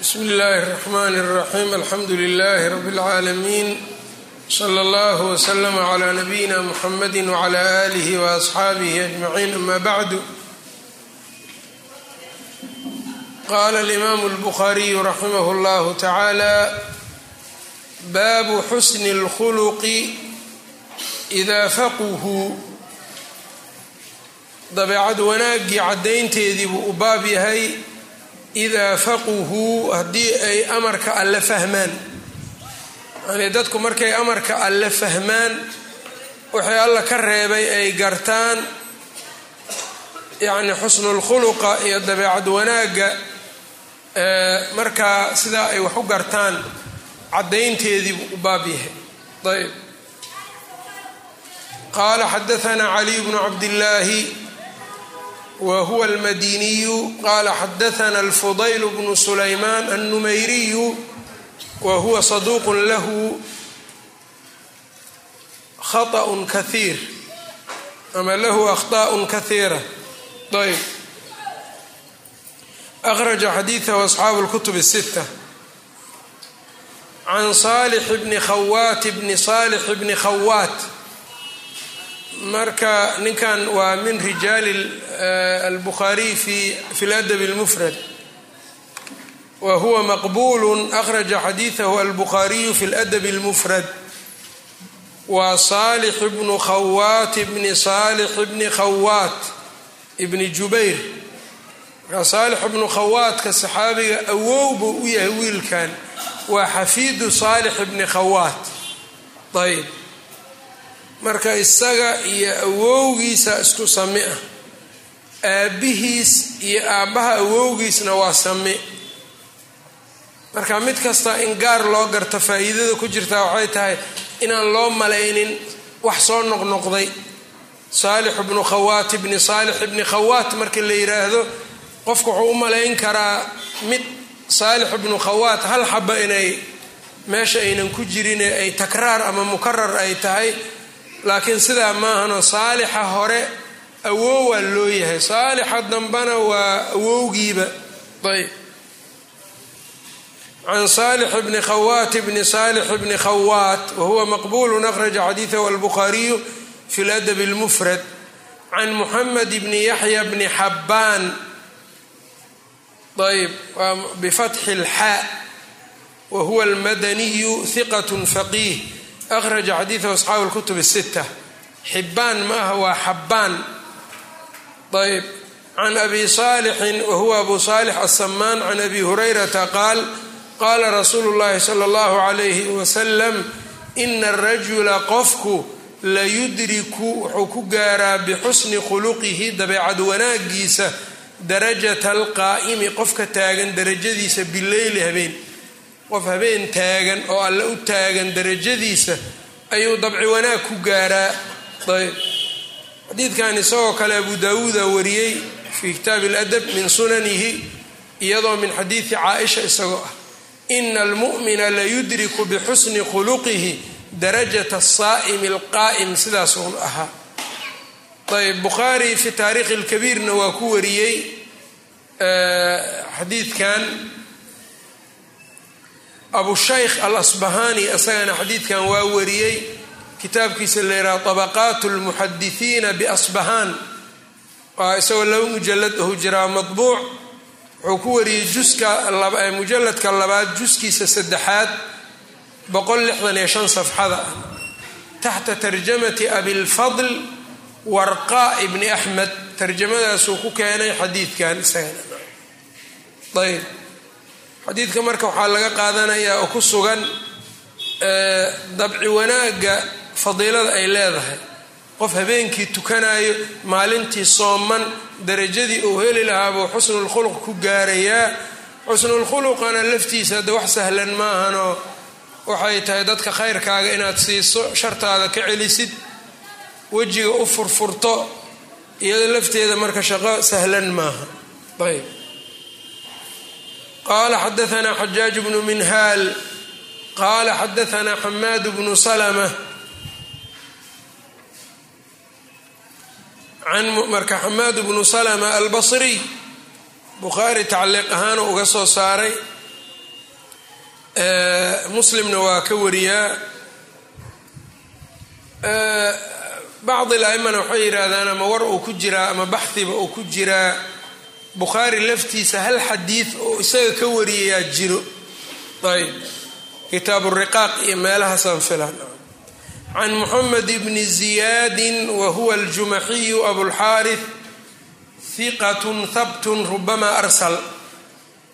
bsmi اllahi الرحmn الرaxيm alxamdu لlh rb العaalamiin slى اllah وslm عlى nabiyina mxamadi وعlى آlih وأصxaabih أجmaعin ama bعd qala الإmam الbkhariي raximh اllah taعalى baabu xusn الkhulq إida faqhu dabeecad wanaagii caddaynteedii buu u baab yahay idaa faquhuu haddii ay amarka alle fahmaan yani dadku markay amarka alle fahmaan waxay alla ka reebay ay gartaan yacni xusnulkhuluqa iyo dabeecad wanaagga markaa sidaa ay wax u gartaan caddaynteedii u baab yahay ayb qaala xadaanaa caliy bnu cabdillaahi whuwa almadiniyu qala xadaana alfudayl bnu sulaymaan alnumayriyu wa huwa saduuq lahu khaطأ kahiir ama lahu akhطaء kahiira ayb akhraja xadiiثahu asxaabu اlkutub الsita can salix bni khawaat bni salix bni khawaat marka ninkan waa min rijaali eh, albukhaariy fi ladabi اlmufrad wa huwa maqbul akhraja xadiidahu albukhaariyu fi ladabi اlmufrad waa saalix bnu khawaat bni saalix bni khawaat ibni jubayr. Markaa saalix bnu khawaatka saxaabiga awow buu u yahay wiilkan. Waa xafiidu saalix bni khawaat ayb marka isaga iyo awowgiisa isku sami ah. Aabbihiis iyo aabbaha awowgiisna waa sami. Marka mid kasta in gaar loo garto faa'iidada ku jirtaa waxay tahay inaan loo malaynin wax soo noqnoqday. Saalix bnu khawaat ibni saalix ibni khawaat marka la yidhaahdo qofku wuxuu u malayn karaa mid saalix ibnu khawaat hal xaba inay meesha aynan ku jirin ee ay takraar ama mukarar ay tahay laakiin sidaa maahanoo saalixa hore awoowaa loo yahay. Saalixa dambana waa awowgiiba. Ayb. Can saalix bni khawaat bni saalix bni khawaat wahuwa maqbulu akhraja xadiidahu albukhaariyu fi ladab اlmufrad can muxamed bni yaxya bni xabbaan ayb. Bifatxi اlxaa wa huwa almadaniyu hiqat faqiih akhraja xadiidahu asxaabu lkutub الستة. xibaan ma aha waa xabbaan ayb can abi saalixin wa huwa abu saalix asamaan أbي abi hurayrata qaal qaala rasuulu llahi sala allahu calayhi wasalam ina arajula qofku layudriku wuxuu ku gaaraa bixusni khuluqihi dabeecad wanaaggiisa darajata alqaa'imi qofka taagan darajadiisa bileyli habeen qof habeen taagan oo alle u taagan darajadiisa ayuu dabci wanaag ku gaaraa. Ayb. Xadiidkan isagoo kale abu daawuuda wariyey fii kitaabi اladab min sunanihi iyadoo min xadiidi caaisha isagoo ah ina almu'mina layudriku bixusni khuluqihi darajata asaa'imi alqaa'im. Sidaas uun ahaa. Ayb. Bukhaari fi taariikhi اlkabiirna waa ku wariyey xadiidkan abushaykh alasbahani isagana xadiidkan waa wariyey kitaabkiisa la yidhaha طabaqaat اlmuxadisiina biasbahaan waa isagoo laba mujalad ahu jiraa maطbuuc wuxuu ku wariyey juska mujaladka labaad juskiisa saddexaad boqol lixdan iyo shan safxada ah taxta tarjamati abilfadl warqa bni axmed tarjamadaasuu ku keenay xadiidkan isagana ayb xadiidka marka waxaa laga qaadanayaa oo ku sugan dabci wanaagga fadiilada ay leedahay. Qof habeenkii tukanayo maalintii sooman darajadii uu heli lahaabuu xusnulkhuluq ku gaarayaa. Xusnulkhuluqana laftiisa hadda wax sahlan maahanoo waxay tahay dadka khayrkaaga inaad siiso shartaada ka celisid wejiga u furfurto iyado lafteeda marka shaqo sahlan maaha. Ayb qala xadaanaa xajaaj bnu minhaal qala xadaanaa xamaad bnu salma marka xamaad bnu salma albasriy bukhaari tacliiq ahaana uga soo saaray muslimna waa ka wariyaa bacdi laimana waxay yidhaahdaan ama war uu ku jiraa ama baxdiba uu ku jiraa bukhaari laftiisa hal xadiid oo isaga ka wariyayaa jiro. Ayb kitaabu riqaaq iyo meelahaasaan filan. Can muxamed bni ziyaadi wa huwa aljumaxiyu abulxaarith hiqatun habtun rubama arsal.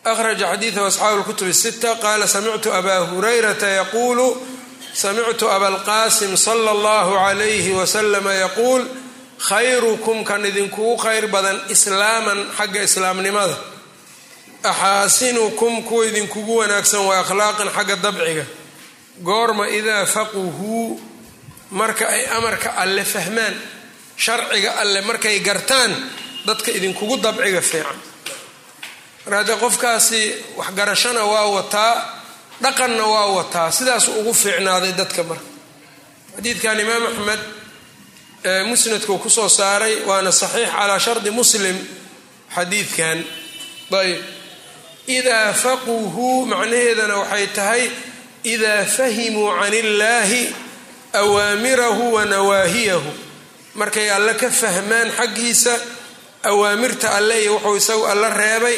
Akhraja xadiidahu asxaabu lkutub sita qaala samictu abaa hurayrata yaquulu samictu abalqaasim sala allahu calayhi wasalama yaquul khayrukum kan idinkugu khayr badan islaaman xagga islaamnimada. Axaasinukum kuwa idinkugu wanaagsan waa akhlaaqan xagga dabciga. Goorma idaa faquhuu marka ay amarka alle fahmaan sharciga alle markay gartaan dadka idinkugu dabciga fiican. Mar haddee qofkaasi waxgarashana waa wataa dhaqanna waa wataa sidaasu ugu fiicnaaday dadka marka. Xadiidkan imaam axmed musnadkuu ku soo saaray waana saxiix calaa shardi muslim xadiidkan. Ayb idaa faquhuu macnaheedana waxay tahay idaa fahimuu can illaahi awaamirahu wa nawaahiyahu. Markay alle ka fahmaan xaggiisa awaamirta alle iyo wuxuu isagu alla reebay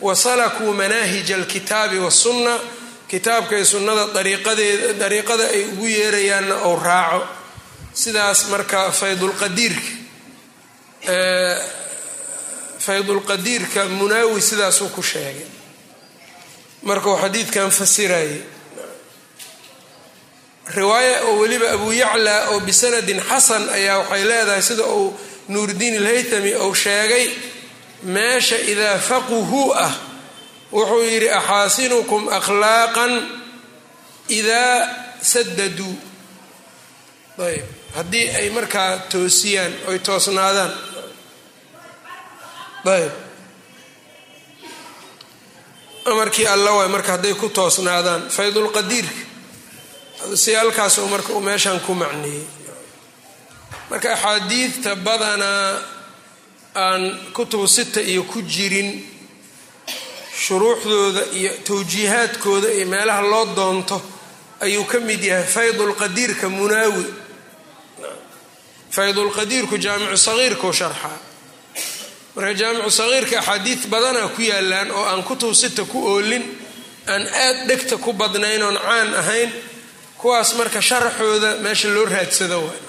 wasalakuu manaahija alkitaabi wasunna kitaabka iyo sunnada dariiqadeeda dariiqada ay ugu yeerayaanna ou raaco sidaas marka faydulqadiirka faydulqadiirka munaawi sidaasuu ku sheegay. Markuu xadiidkan fasirayay riwaaya oo weliba abu yacla oo bisanadin xasan ayaa waxay leedahay sida uu nuurdiin alhaytami uu sheegay meesha idaa faquhu ah wuxuu yidhi axaasinukum akhlaaqan idaa sadaduu ayb haddii ay markaa toosiyaan oy toosnaadaan. Ayb. Amarkii alla waay marka hadday ku toosnaadaan faydulqadiirka si halkaasuu marka uu meeshan ku macneeyey marka axaadiidta badanaa aan kutubu sita iyo ku jirin shuruuxdooda iyo tawjiihaadkooda iyo meelaha loo doonto ayuu ka mid yahay faydulqadiirka munaawi faydulqadiirku jaamicu sagiirkau sharxaa marka jaamicu sagiirka axaadiid badanaa ku yaalaan oo aan kutub sita ku oolin aan aad dhegta ku badnayn oon caan ahayn kuwaas marka sharaxooda meesha loo raadsado waay.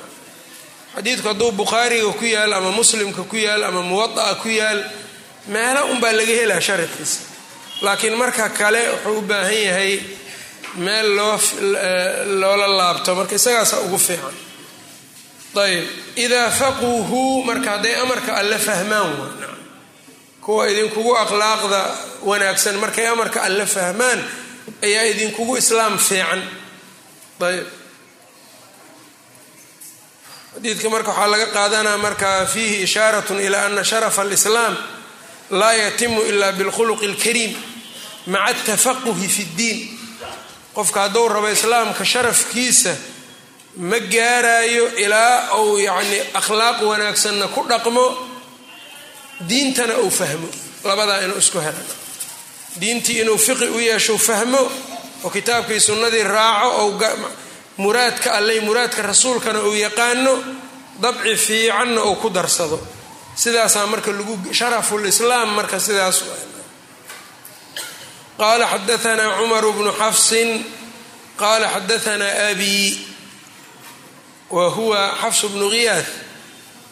Xadiidku hadduu bukhaariga ku yaal ama muslimka ku yaal ama muwada'a ku yaal meela unbaa laga helaa sharaxiisa laakiin marka kale wuxuu u baahan yahay meel loo loola laabto. Marka isagaasa ugu fiican ayb idaa faquuhu marka hadday amarka alle fahmaan kuwa idinkugu akhlaaqda wanaagsan markay amarka alle fahmaan ayaa idinkugu islaam fiican. Ayb xadiidka marka waxaa laga qaadanaa marka fiihi ishaarat ila ana sharafa alislaam laa yatimu ila bilkhuluqi اlkariim maca atafaquhi fi اddiin qofka hadduu rabo islaamka sharafkiisa ma gaarayo ilaa uu yacni akhlaaq wanaagsanna ku dhaqmo diintana uu fahmo. Labadaa inuu isku helan diintii inuu fiqi u yeesho fahmo oo kitaabkii sunnadii raaco ou muraadka alley muraadka rasuulkana uu yaqaano dabci fiicanna uu ku darsado. Sidaasaa marka lagu sharafu lislaam marka sidaas qaala xadaanaa cumaru bnu xafsin qaala xadaanaa abi wa huwa xafs bnu ghiyaad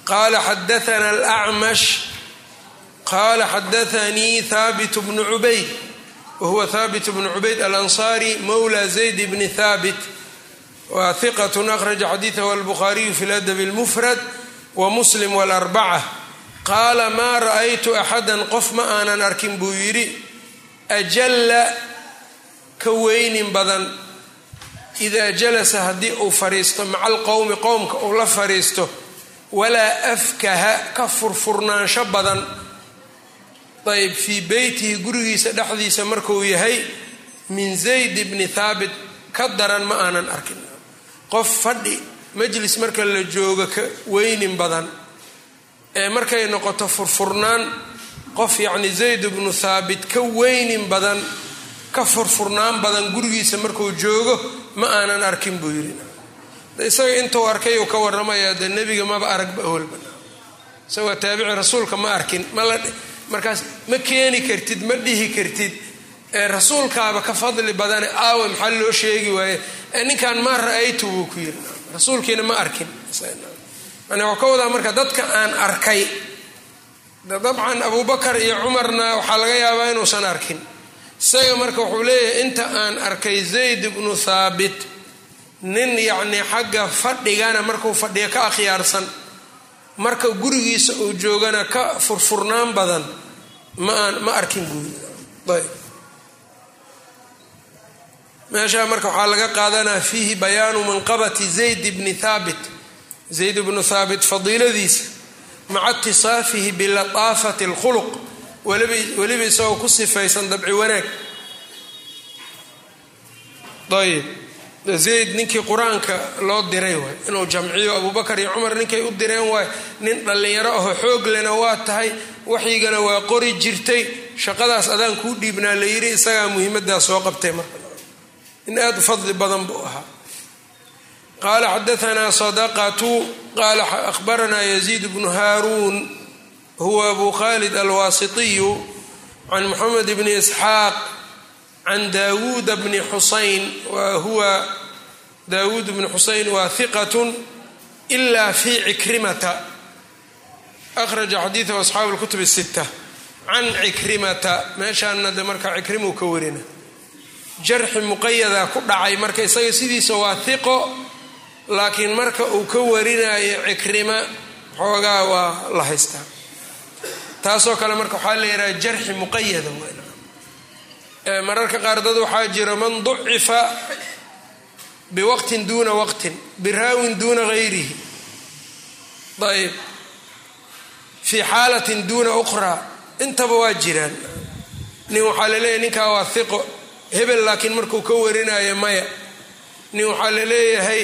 qaala xadaana alacmash qaala xadaanii haabit bnu cubayd wa huwa haabit bnu cubayd alansaari mowla zayd bni haabit wa hiqat akhraja xadiidahu albukhaariyu fi ladab اlmufrad wa muslim wاlarbaca qaala maa ra'aytu axadan qof ma aanan arkin buu yidhi ajalla ka weynin badan idaa jalasa haddii uu fadhiisto maca alqowmi qowmka uu la fadhiisto walaa afkaha ka furfurnaansho badan ayb fii beytihi gurigiisa dhexdiisa markuu yahay min zayd bni thaabit ka daran ma aanan arkin qof fadhi majlis marka la joogo ka weynin badan ee markay noqoto furfurnaan qof yacni zayd bnu thaabit ka weynin badan ka furfurnaan badan gurigiisa markuu joogo ma aanan arkin buu yidhi. Isaga intuu arkay uu ka warramaya dee nebiga maba aragba awalba isagoo taabici rasuulka ma arkin markaas ma keeni kartid ma dhihi kartid. Rasuulkaaba ka fadli badane aawe maxaa loo sheegi waaye? Ninkan maa ra'aytu buu ku yiri rasuulkiina ma arkin. Yani waa ka wadaa marka dadka aan arkay. Dabcan abubakar iyo cumarna waxaa laga yaabaa inuusan arkin isaga marka wuxuu leeyahay inta aan arkay zayd ibnu thaabit nin yacnii xagga fadhigana markuu fadhiyo ka akhyaarsan marka gurigiisa uu joogana ka furfurnaan badan ma aan ma arkin buuyi ayb. Meeshaa marka waxaa laga qaadanaa fiihi bayaanu manqabati zayd bni thaabit. Zayd bnu thaabit fadiiladiisa maca itisaafihi bilataafati alkhuluq weliba isagoo ku sifaysan dabci wanaag ayb zayd ninkii qur'aanka loo diray waay. Inuu jamciyo abubakar iyo cumar ninkay u direen waay. Nin dhallinyaro aho xoog lena waa tahay. Waxyigana waa qori jirtay. Shaqadaas adaan kuu dhiibnaa la yidhi isagaa muhiimadaas soo qabtay marka. In aad u fadli badan buu ahaa. Qaala xadaanaa sadaqatu qaala ahbaranaa yaziid bnu haaruun huwa abu khalid alwaasitiyu can moxamed bni isxaaq can daawuuda bni xusayn wa huwa daawuud bni xusayn waa hiqatun ila fi cikrimata akhraja xadiidahu asxaabu lkutub sita can cikrimata meeshaana de marka cikrimuu ka warina jarxi muqayada ku dhacay marka isaga sidiisa waa hiqo laakiin marka uu ka warinayo cikrima xoogaa waa la haystaa taasoo kale marka waxaa la yidhaha jarxi muqayada mararka qaar dad waxaa jira man ducifa biwaqtin duuna waqtin biraawin duuna gayrihi. Ayb fii xaalatin duuna ukhraa intaba waa jiraan. Nin waxaa la leeyahay ninkaa waa hiqo hebel laakiin markuu ka warinayo maya. Nin waxaa la leeyahay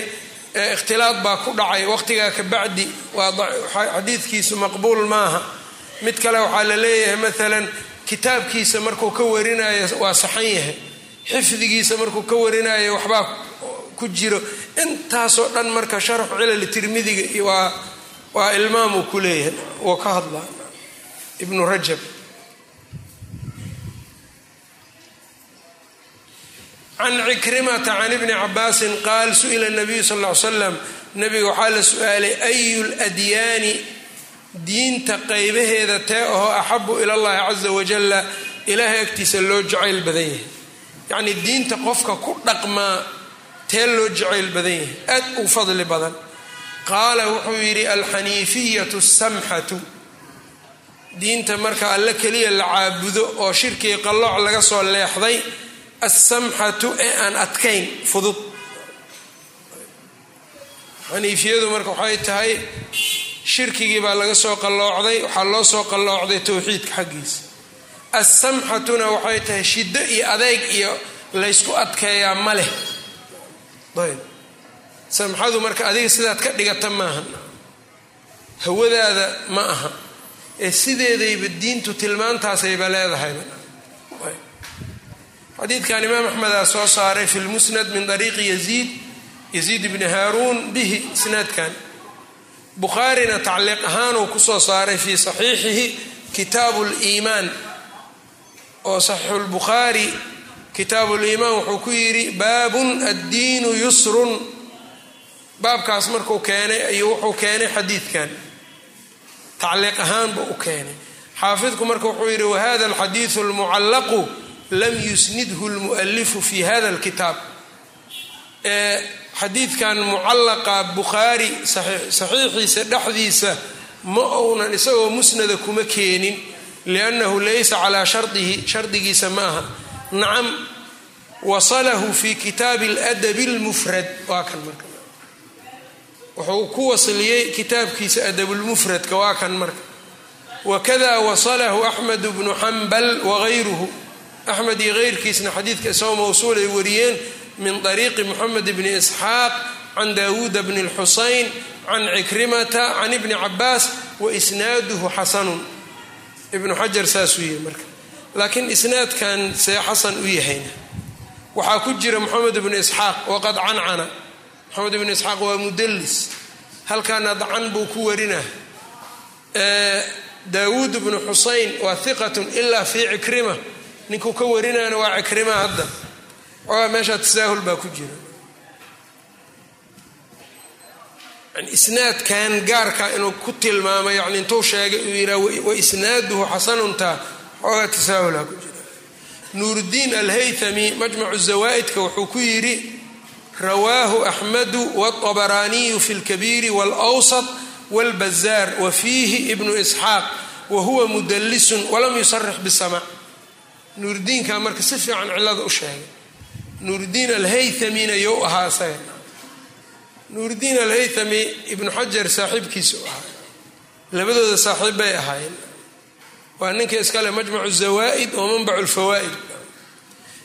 ikhtilaad baa ku dhacay waqtigaa ka bacdi waa xadiidkiisu maqbuul maaha mid kale waxaa la leeyahay maalan kitaabkiisa markuu ka warinayo waa saxan yahay xifdigiisa markuu ka warinayo waxbaa ku jiro. Intaasoo dhan marka sharxu cilal tirmidiga waa waa ilmaamuu ku leeyahay. Wuu ka hadlaa. Ibnu rajab. Can cikrimata can ibni cabaasin qaal su'ila nabiyu sal ly slam nabiga waxaa la su'aalay ayu ladyaani diinta qaybaheeda tee ahoo axabu ila llahi casa wajalla ilaahay agtiisa loo jacayl badan yahay. Yacnii diinta qofka ku dhaqmaa tee loo jacayl badan yahay. Aad u fadli badan. Qaala wuxuu yidhi alxaniifiyatu samxatu. Diinta marka alle keliya la caabudo oo shirkii qallooc laga soo leexday alsamxatu ee aan adkayn fudud. Xaniifiyadu marka waxay tahay shirkigii baa laga soo qalloocday waxaa loo soo qalloocday towxiidka xaggiisa. Alsamxatuna waxay tahay shiddo iyo adeeg iyo laysku adkeeyaa ma leh. Ayb. Samxadu marka adiga sidaad ka dhigata maaha hawadaada ma aha ee sideedayba diintu tilmaantaasayba leedahay. Xadiidkan imaam axmedaa soo saaray fi lmusnad min ariiqi yaziid yaziid bni haaruun bihi isnaadkan bukhaarina tacliiq ahaanuu ku soo saaray fii saxiixihi kitaabu liimaan oo saxiixu lbukhaari kitaabu liimaan wuxuu ku yidhi baabun addiinu yusrun. Baabkaas markuu keenay ayuu wuxuu keenay xadiidkan. Tacliiq ahaanba u keenay. Xaafidku marka wuxuu yidhi wahada alxadiidu almucallaqu lam yusnidhu lmualifu fi hada alkitaab xadiidkan mucallaqa bukhaari saxiixiisa dhexdiisa ma ounan isagoo musnada kuma keenin liannahu laysa calaa shardihi shardigiisa ma aha. Nacam wasalahu fi kitaabi aladabi almufrad. Waa kan marka. Wuxuu ku wasliyey kitaabkiisa adabulmufradka waa kan marka. Wakada wasalahu axmed bnu xambal wagayruhu axmed iyo keyrkiisna xadiidka isagoo mawsuul ay wariyeen min ariiqi moxamed bni isxaaq can daawuuda bni lxusayn can cikrimata can ibni cabaas wa isnaaduhu xasanun. Ibnu xajar saasuu yihi marka. Laakiin isnaadkan see xasan u yahayna waxaa ku jira moxamed ibnu isxaaq waqad cancana. Moxamed ibnu isxaaq waa mudalis halkaana dacan buu ku warinaa. Daawuud ibnu xusayn waa hiqatun ilaa fii cikrima ninkuu ka warinaana waa cikrima hadda ogaa meeshaa tasaahul baa ku jira isnaadkan gaarka inuu ku tilmaamay yani intuu sheegay uu yihaa wa isnaaduhu xasanuntaa xoogaa tasaahulaa ku jira nuuruddiin alhaythami majmacu zawaa'idka wuxuu ku yidhi rawaahu axmadu wاطabaraaniyu fi اlkabiiri wاlأwsط wاlbazaar wa fiihi ibnu isxaaq wa huwa mudalisun walam yusarix bisamac nuurdiinkaa marka si fiican cilada u sheegay nuurdiin alhaythamina you ahaa isaga nuurdiin alhaythami ibnu xajar saaxiibkiisu ahaa. Labadooda saaxiib bay ahaayeen. Waa ninka iskale majmacu zawaa'id oo manbacu lfawaa'id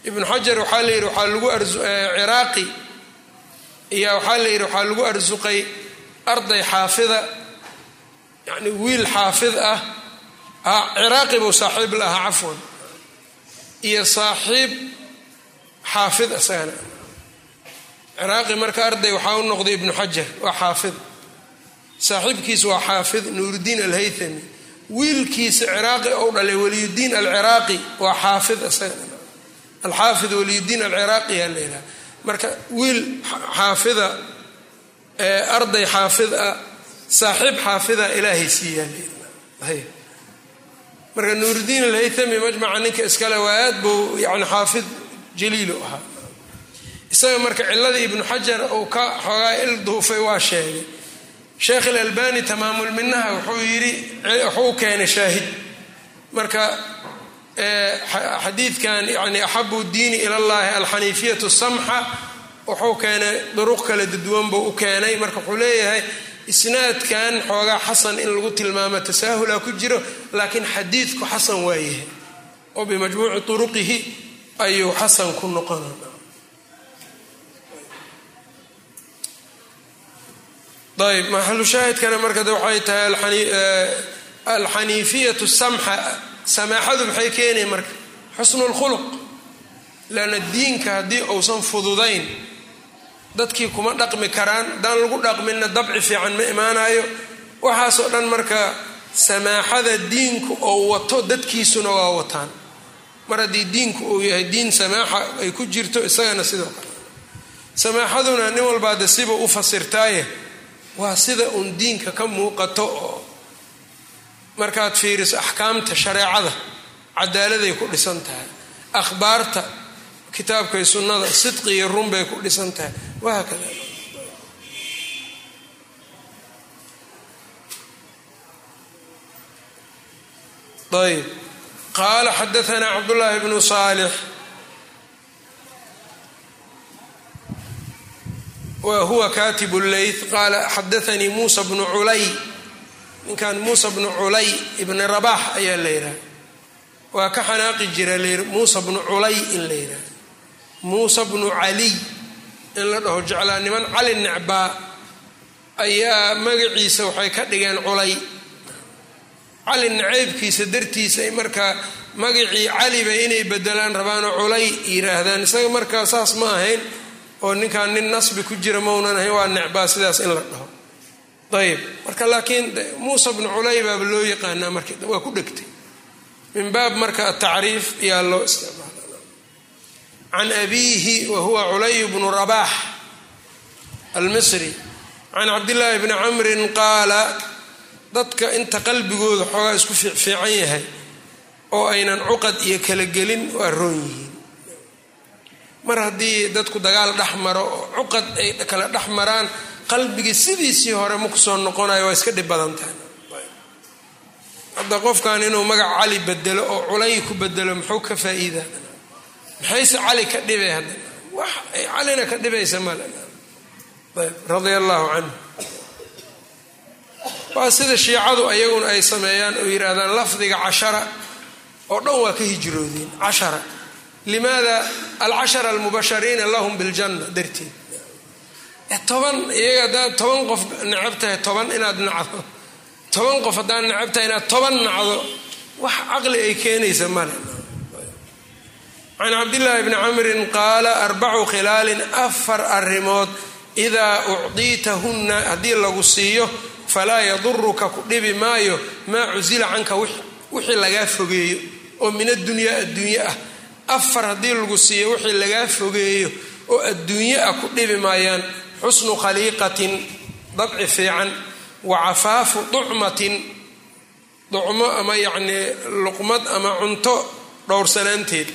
ibnu xajar waxaa la yidhi waxaa lagu ciraaqi. Iyo waxaa la yidhi waxaa lagu arsuqay arday xaafida yani wiil xaafid ah ciraaqi buu saaxiib la ahaa cafwan. Iyo saaxiib xaafid isagana ciraaqi marka arday waxaa u noqday ibnu xajar waa xaafid saaxiibkiis waa xaafid nuuruddiin alhaythami wiilkiisa ciraaqi ou dhalay waliyudiin alciraaqi waa xaafid isagana alxaafid waliyudiin alciraaqi yaa la yidhaha marka wiil xaafida arday xaafid ah saaxiib xaafida ilaahay siiyaa la yidhaha marka nuuruddiin alhaythami majmaca ninka iskale waa aad buu yani xaafid jaliilu ahaa. Isaga marka ciladii ibnu xajar uu ka xoogaa il duufay waa sheegay. Sheekh ilalbani tamaamulminaha wuxuu yidhi wuxuu keenay shaahid. Marka xadiidkan yani axabu diini ila llahi alxaniifiyatu samxa wuxuu keenay duruq kala buu u keenay. Marka wuxuu leeyahay isnaadkan xoogaa xasan in lagu tilmaamo tasaahula ku jiro laakiin xadiidku xasan waayahay. Oo bimajmuuci turuqihi ayuu xasan ku noqona ayb maxalu shaahidkana marka waxay tahay alxaniifiyatu samxa samaaxadu maxay keenay marka? Xusnu lkhuluq lanna diinka haddii uusan fududayn dadkii kuma dhaqmi karaan haddaan lagu dhaqminna dabci fiican ma imaanayo waxaasoo dhan marka samaaxada diinku oo wato dadkiisuna waa wataan mar haddii diinku uu yahay diin samaaxa ay ku jirto isagana sidoo kale. Samaaxaduna nin walbaa de siba u fasirtaaye waa sida uun diinka ka muuqato oo markaad fiiriso axkaamta shareecada cadaaladay ku dhisan tahay akhbaarta kitaabkay sunnada sidqi iyo run bay ku dhisan tahay. Wahaakada ayb qaala xadaanaa cabdullaahi bnu saalix wa huwa katibu leyth qaala xadaanii muusa bnu culay ninkan muusa bnu culay ibni rabax ayaa la yidhaha waa ka xanaaqi jira muusa bnu culay in la yidhaha muusa bnu caliy in la dhaho jeclaa niman cali necbaa ayaa magaciisa waxay ka dhigeen culay cali naceybkiisa dartiisa ay markaa magacii caliba inay bedelaan rabaanoo culay yiraahdaan isaga markaa saas ma ahayn oo ninkaan nin nasbi ku jira maunan ahayn waa necbaa sidaas in la dhaho. Ayb marka laakiin muusa bnu culay baaba loo yaqaanaa markii waa ku dhegtay. Min baab marka atacriif ayaa loo isticmaala can abiihi wa huwa culay bnu rabax almisri. Can cabdillaahi bni camrin qaala dadka inta qalbigooda xoogaa isku fiican yahay oo aynan cuqad iyo kala gelin waa roon yihiin. Mar haddii dadku dagaal dhex maro oo cuqad ay kala dhex maraan qalbigii sidiisii hore ma ku soo noqonayo waa iska dhib badan tahay. Hadda qofkan inuu magac cali bedelo oo culay ku bedelo muxuu ka faa-iida? Maxayse cali ka dhibay hadda wax ay calina ka dhibaysa male ayb radia allahu canhu waa sida shiicadu ayaguna ay sameeyaan oo yidhaahdaan lafdiga cashara oo dhan waa ka hijroodeen cashara. Limaada alcashara almubashariina lahum biljanna darteed. Toban iyaga haddaad toban qof necab toban inaad nacdo. Toban qof haddaad necab tahay inaad toban nacdo wax caqli ay keenaysa male can cabdillaahi bni camrin qaala arbacu khilaalin afar arrimood idaa ucdiitahunna haddii lagu siiyo falaa yaduruka ku dhibi maayo maa cusila canka wixii lagaa fogeeyo oo min addunyaa adduunye ah. Afar haddii lagu siiyo wixii lagaa fogeeyo oo adduunye ah ku dhibi maayaan xusnu khaliiqatin dabci fiican wa cafaafu ducmatin ducmo ama yacnii luqmad ama cunto dhowrsanaanteed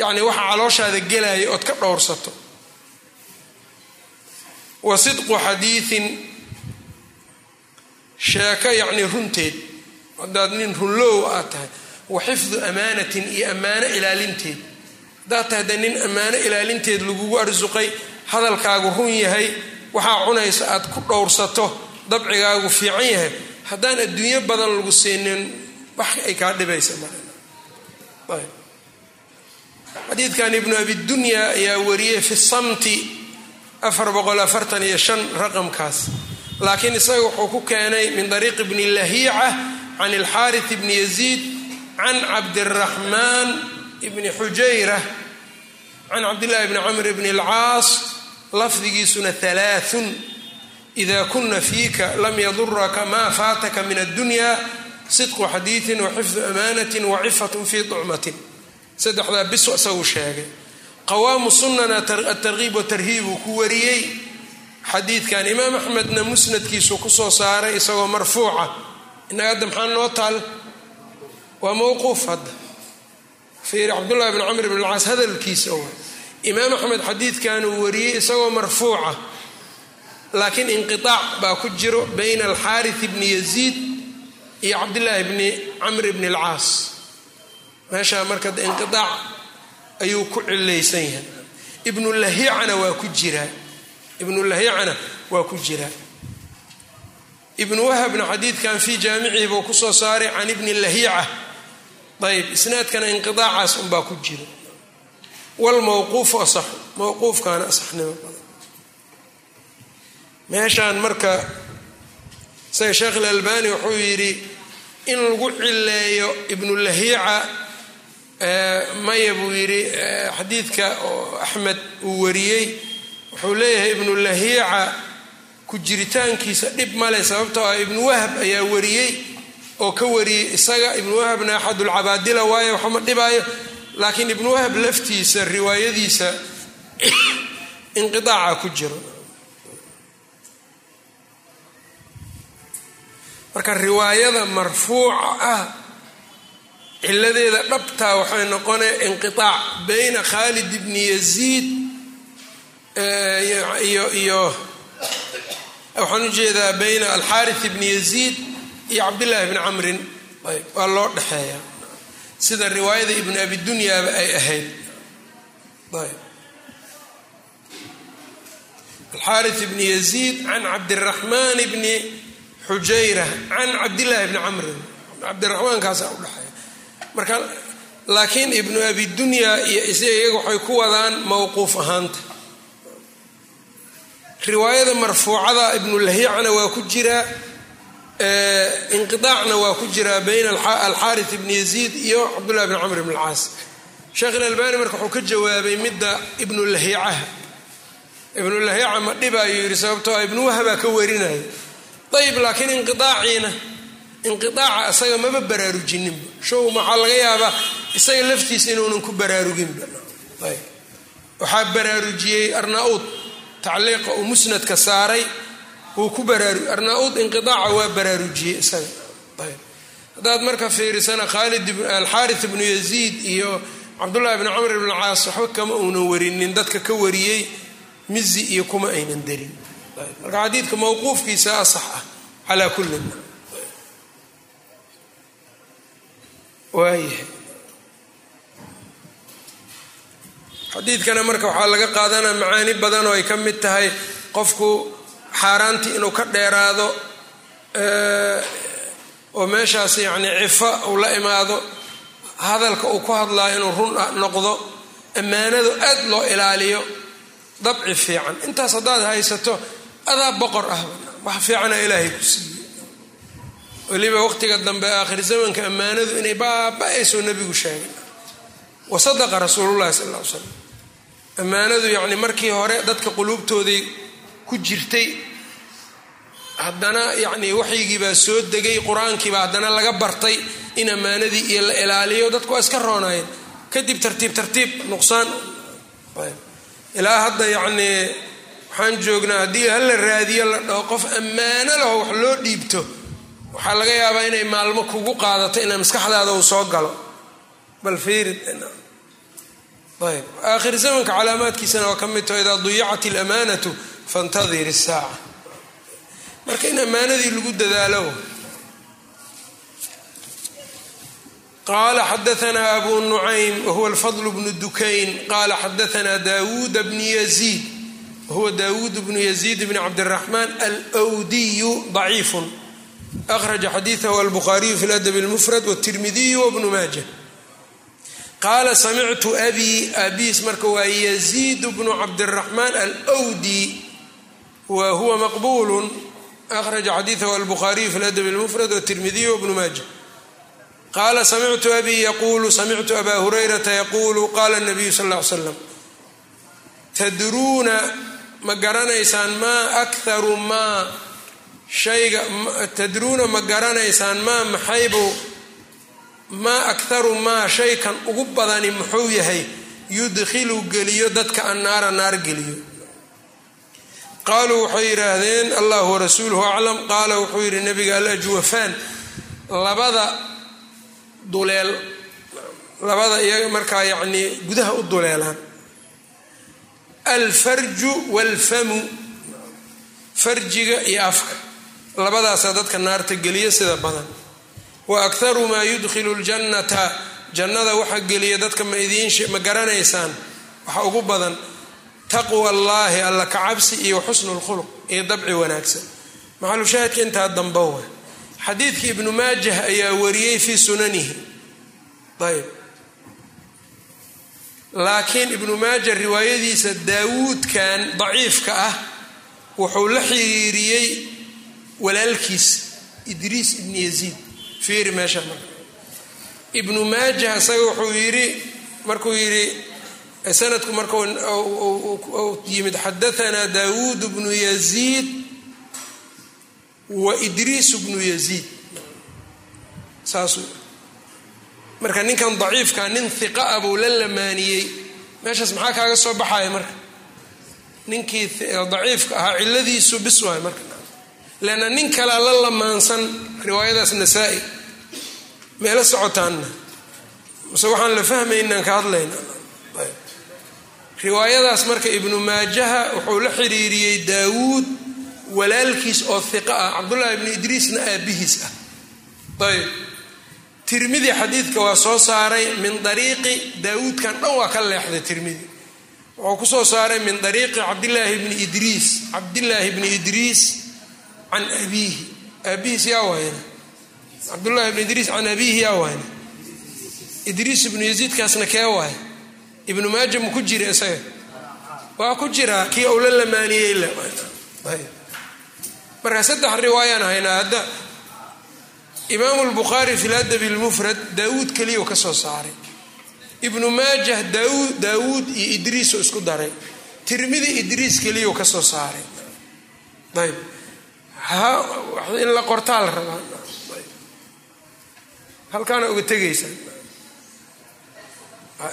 yacnii waxa calooshaada gelaya ood ka dhowrsato. Wa sidqu xadiiin sheeko yacnii runteed haddaad nin runlow aad tahay wa xifdu amaanatin iyo ammaano ilaalinteed. Haddaad tahay dee nin ammaano ilaalinteed lagugu arsuqay hadalkaagu run yahay waxaa cunaysa aad ku dhowrsato dabcigaagu fiican yahay. Haddaan adduunyo badan lagu siinin wax ay kaa dhibaysa xadiidkan ibnu abidunya ayaa wariyey fi samti afar boqol afartan iyo shan raqamkaas laakiin isaga wuxuu ku keenay min dariiqi bni lahiica can ilxaarit bni yaziid can cabdiraxmaan bni xujayra can cabdillahi bni camr bni alcaas lafdigiisuna halaathun ida kuna fiika lam yaduraka ma faataka min addunya sidqu xadiiin wa xifdu amaanatin wa cifatun fi ducmatin saddexdaa bisu isagu sheegay. Qawaamu sunana atarkiib watarhiib uu ku wariyey xadiidkan imaam axmedna musnadkiisu ku soo saaray isagoo marfuuca. Inaga hadda maxaa noo taal? Waa mowquuf hadda. Fiiri cabdullahi bn camr bn alcaas hadalkiisa wa imaam axmed xadiidkan uu wariyey isagoo marfuuca. Laakiin inqiaac baa ku jiro bayna alxaarit bni yaziid iyo cabdillaahi bni camr bni alcaas. Meeshaa marka inqiaac ayuu ku cilaysan yahay ibnu lahicana waa ku jiraa ibnu lahicana waa ku jiraa ibnu wahabna xadiidkan fii jaamicihi buu ku soo saaray can ibni lahiica. Ayb isnaadkana inqiaacaas unbaa ku jira. Wlmawquufu asaxu mawquufkaana asaxnimo badan. Meeshaan marka isaga sheekh ilalbani wuxuu yidhi in lagu cileeyo ibnu lahiica maya buu yidhi xadiidka oo axmed uu wariyey wuxuu leeyahay ibnu lahiica ku jiritaankiisa dhib male sababtoo ah ibnu wahab ayaa wariyey oo ka wariyey isaga. Ibnu wahabna axadulcabaadila waayo waxama dhibaayo laakiin ibnu wahab laftiisa riwaayadiisa inqiaaca ku jiro. Marka riwaayada marfuuca ah ciladeeda dhabtaa waxay noqonaya inqiaac bayna khaalid ibni yaziid iyo waxaan u jeedaa bayna alxaarit ibni yaziid iyo cabdillaahi bni camrin. Waa loo dhexeeya sida riwaayada ibnu abidunyaaba ay ahayd. Ayb. Alxaarit ibni yaziid can cabdiraxmaan bni xujayra can cabdillaahi bni camrin. Cabdiraxmaankaasa udhexeeya marka laakiin ibnu abidunya iyo iyaga waxay ku wadaan mowquuf ahaanta riwaayada marfuucada ibnu lahiicana waa ku jiraa inqiaacna waa ku jiraa bayna alxaarit ibni yaziid iyo cabdullahi bn camr bn alcaas sheekh ilalbani marka wuxuu ka jawaabay midda ibnu lahiicaha ibnu lahiica ma dhibaayuu yidhi sababtoo a ibnu wahabaa ka warinaya ayib laakiin inqiaaciina inqiaaca isaga maba baraarujinninba show maxaa laga yaabaa? Isaga laftiisa inuunan ku baraaruginba. Waxaa baraarujiyey arnauud tacliiqa uu musnadka saaray wuu ku baraaru inqiaaca waa baraarujiyey isaga. Ayb. Haddaad marka fiirisana khaalid alxaarit ibnu yaziid iyo cabdullahi bni camr ibn caas waxba kama uunan warinin. Dadka ka wariyey mizi iyo kuma aynan darin. Marka xadiidka mawquufkiisa asax ah calaa kullin waayahay xadiidkana marka waxaa laga qaadanaa macaani badan oo ay ka mid tahay qofku xaaraantii inuu ka dheeraado oo meeshaas yacni cifo uu la imaado hadalka uu ku hadlaayo inuu run noqdo ammaanadu aad loo ilaaliyo dabci fiican. Intaas haddaad haysato adaa boqor ah wax fiicana ilaahay ku siiye weliba waqtiga dambe aakhir zamanka ammaanadu inay baaba-ayso nebigu sheegay wa sadaqa rasuulullahi sal ll ly slam ammaanadu yacni markii hore dadka quluubtooday ku jirtay haddana yacni waxyigii baa soo degay qur'aankiibaa haddana laga bartay in ammaanadii iyo la ilaaliyo dadku waa iska roonayeen kadib tartiib tartiib nuqsaan. Ilaa hadda yacnii waxaan joognaa haddii hala raadiyo la dhaho qof ammaano laho wax loo dhiibto waxaa laga yaabaa inay maalmo kugu qaadato inay maskaxdaada uu soo galo bal fiirid ayb aakhir zamanka calaamaadkiisana waa ka mid taho idaa duyicat alamaanatu fantadir isaaca marka in ammaanadii lagu dadaalo qala xadaana abu nucaym wahuwa alfadl bnu dukayn qala xadaana dawuud bnu yaziid wahuwa dawuud bnu yaziid bn cabdiraxmaan alwdiyu ضaciifu akhraja xadiiثahu albukhariyu fi ladab اlmufrad wالtirmidiyu wbnu maaja qaala samictu abi aabihiis marka waa yaziid bnu cabdiraxmaan alwdi wa huwa maqbulu akhraja xadiidahu albuhaariyu fi ladabi lmufrad watirmidiy wbnu maaja. Qaala samictu abi yaquulu samictu aba hurayrata yaquulu qaala nabiyu sal ll ly slam tadruuna ma garanaysaan maa akaru maa shayga tadruuna ma garanaysaan maa maxaybu maa akharu maa shaykan ugu badani muxuu yahay yudkhilu geliyo dadka annaara naar geliyo. Qaaluu waxay yidhaahdeen allahu warasuuluhu aclam. Qaala wuxuu yidhi nabiga alajwafaan labada duleel labada iyaga markaa yacnii gudaha u duleelaan. Alfarju waalfamu farjiga iyo afka. Labadaasaa dadka naarta geliya sida badan wa akharu maa yudkhilu ljannata jannada waxa geliya dadka ma idiin ma garanaysaan waxa ugu badan taqwa allaahi alla kacabsi iyo xusnu lkhuluq iyo dabci wanaagsan. Maxalushaahidka intaa damba wa xadiidka ibnu maajah ayaa wariyey fii sunanihi. Ayb laakiin ibnu maaja riwaayadiisa daawuudkan daciifka ah wuxuu la xiriiriyey walaalkiis idriis ibnu yaziid fiiri meesha. Marka ibnu maajah isaga wuxuu yidhi markuu yidhi sanadku markuu yimid xadaanaa daawuud bnu yaziid wa idriis bnu yaziid. Saasuu marka ninkan daciifka nin hiqa a buu la lamaaniyey. Meeshaas maxaa kaaga soo baxaya marka? Ninkii daciifka ahaa ciladiisu bis waay marka. Leanna nin kalea la lamaansan riwaayadaas nasaa-i meelo socotaanna mase waxaan la fahmaynaan ka hadlayna riwaayadaas marka ibnu maajaha wuxuu la xiriiriyey daawuud walaalkiis oo hiqa ah cabdullahi ibnu idriisna aabihiis ah. Ayb. Tirmidi xadiidka waa soo saaray min dariiqi daawuudkan dhan waa ka leexday tirmidi. Wuxuu ku soo saaray min dariiqi cabdillaahi bni idriis cabdillaahi bni idriis can abiihi aabihiis yaa wayna cabdullahi bni idriis can abiihi yaa wayna idriis ibnu yaziidkaasna kee waay. Ibnu maaja ma ku jira isaga. Waa ku jiraa kii uu la lamaaniyey marka saddex riwaayaan haynaa hadda imaamu lbukhaari fi ladabi lmufrad daawuud keliya ka soo saaray. Ibnu maajah daawuud iyo idriisoo isku daray. Tirmidi idriis keliya ka soo saaray. Ayb. In la qortaa la rabaa halkaana uga tegaysaan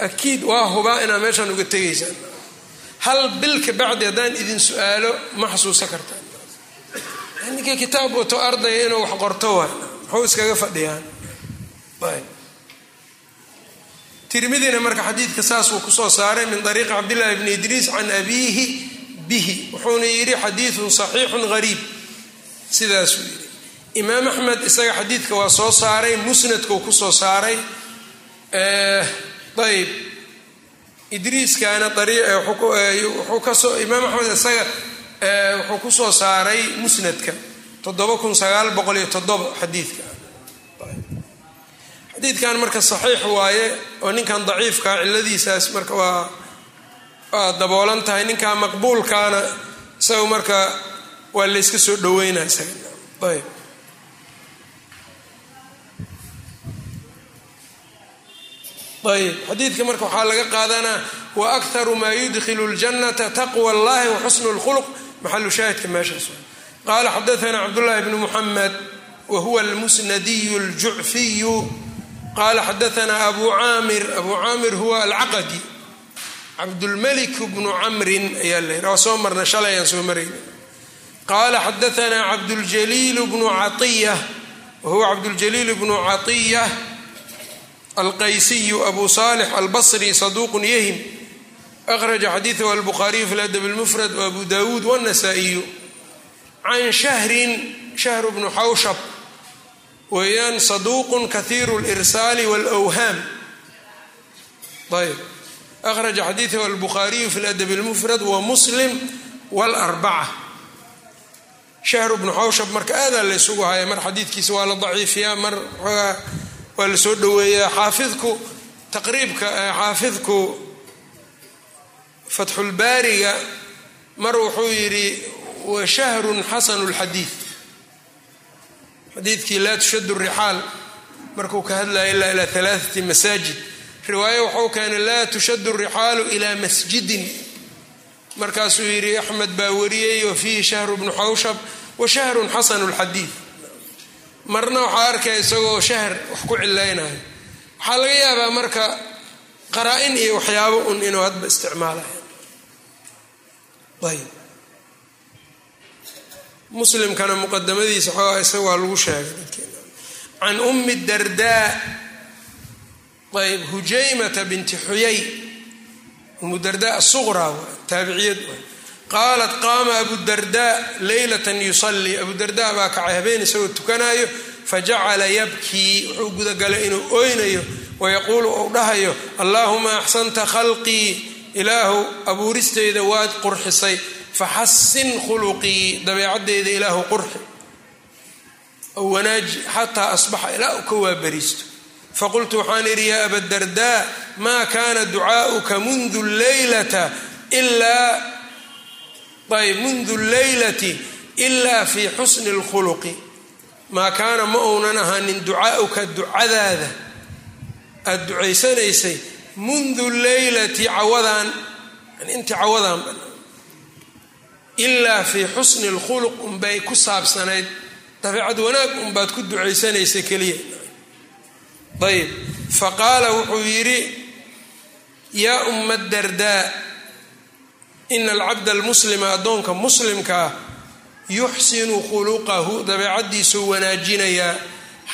akiid waa hubaa inaa meeshaan uga tegaysaan hal bil ka bacdi haddaan idin su'aalo ma xasuusan kartaan ninkii kitaab wato ardaya inuu wax qorto waa. Muxuu iskaga fadhiyaan? Tirmidina marka xadiidka saasuu ku soo saaray min ariiqi cabdillahi bni idriis can abiihi bihi. Wuxuuna yidhi xadiidun saxiixun gariib. Sidaasuu yidhi imaam axmed isaga xadiidka waa soo saaray musnadkuu ku soo saaray. Ayb idriiskaana wuxuu ka soo imaam axmed isaga wuxuu ku soo saaray musnadka xadiidka. Xadiidkan marka saxiix waaye oo ninkan daciifkaa ciladiisaas marka waa waa daboolan tahay ninkaa maqbuulkaana isaga marka waa layska soo dhaweynaa isaga. Ayb ayb xadiidka marka waxaa laga qaadanaa wa akharu maa yudkhilu ljannata taqwa allahi wa xusnu lkhuluq maxalu shaahidka meeshaas qaala xadaana cabdullahi bnu muxamed wa huwa almusnadiyu ljucfiyu qaala xadaana abu caamir abuu caamir huwa alcaqadi. Cabdulmalik bnu camrin ayaa layihi waa soo marna shalay soo marayna qaala xadaana cabduljaliil bnu caiya wa cabduljaliil bnu caiya alqaysiyu abu salix albasri saduuqun yahim akhraja xadiidahu albukhaariyu fi ladab lmufrad waabu dawuud wاnasaa'iyu can shahrin shahru bnu xawshab weeyaan saduuqun kahiiru lirsaali wاlwhaam ayb akhraja xadiidahu albukhaariyu fi ladab lmufrad wa muslim wاlarbaca shahru bnu xawshab marka aadaa la ysugu haya mar xadiidkiisa waa la daciifiyaa mar xoogaa waa la soo dhoweeyaa xaafidku taqriibka xaafidku fatxulbaariga mar wuxuu yidhi wa shahrun xasanu lxadiid xadiidkii laa tushadu rixaal markuu ka hadlaya ilaa ilaa alaaati masaajid. Riwaayo wuxuu keenay laa tushadu rixaalu ilaa masjidin. Markaasuu yidhi axmed baa wariyey wa fiihi shahru bnu xawshab wa shahrun xasanu lxadiid marna waxaa arkaya isagoo shahr wax ku cilaynayo waxaa laga yaabaa marka qaraa-in iyo waxyaabo un inuu hadba isticmaalayo ayb muslimkana muqadamadiisa xoogaa isaga waa lagu sheegay can ummi dardaa ayb hujaymata binti xuyay. Umu dardaa asuqraa taabiciyad qaalat qaama abudardaa leylatan yusalii abudardaa baa kacay habeen isagoo tukanaayo fajacala yabkii wuxuu gudagalay inuu oynayo wayaquulu ou dhahayo allaahuma axsanta khalqii ilaahu abuuristeyda waad qurxisay faxasin khuluqii dabeecadeyda ilaahu qurxi ow wanaaji xataa asbaxa ilaa u ka waabariisto faqultu waxaan idhi yaa abadardaa maa kaana ducaa'uka mundu leylata ilaa ayb mundu leylati ilaa fii xusni اlkhuluqi maa kaana ma uunan ahaanin ducaa'uka ducadaada. Aada ducaysanaysay mundu leylati cawadaan intii cawadaan ilaa fii xusni اlkhuluq unbay ku saabsanayd. Dabeecad wanaag unbaad ku ducaysanaysay keliya. Ayb faqaala wuxuu yidhi yaa umma dardaa ina alcabda almuslima addoonka muslimkaa yuxsinu khuluqahu dabeecaddiisuu wanaajinayaa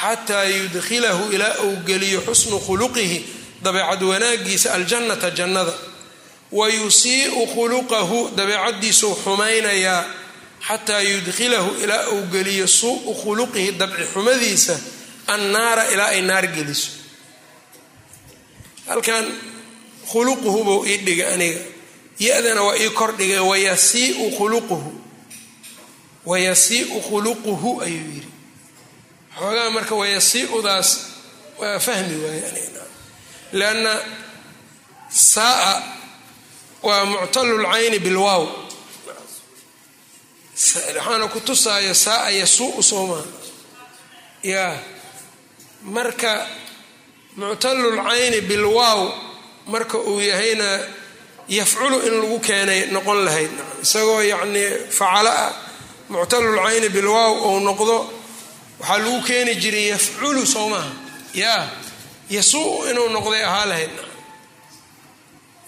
xataa yudkhilahu ilaa uu geliyo xusnu khuluqihi dabeecad wanaagiisa aljannata jannada wa yusii'u khuluqahu dabeecaddiisuu xumaynayaa xataa yudkhilahu ilaa uu geliyo suu'u khuluqihi dabci xumadiisa annaara ilaa ay naar geliso halkan khuluquhu buu ii dhigay aniga ya-dana waa ii kordhigay wayasiiu khuluquhu. Wayasii'u khuluquhu ayuu yidhi. Xoogaa marka wayasii'udaas waa fahmi lianna saaa waa muctalulcayni bilwaaw waxaana ku tusaayo saaa yasuu'u soomaa yaa marka muctalulcayni bilwaaw marka uu yahayna yafculu in lagu keenay noqon lahayd. Isagoo yacnii facala ah muctalulcayni bilwaaw ou noqdo waxaa lagu keeni jiray yafculu soo maha yaa yasuu inuu noqday ahaa lahayd.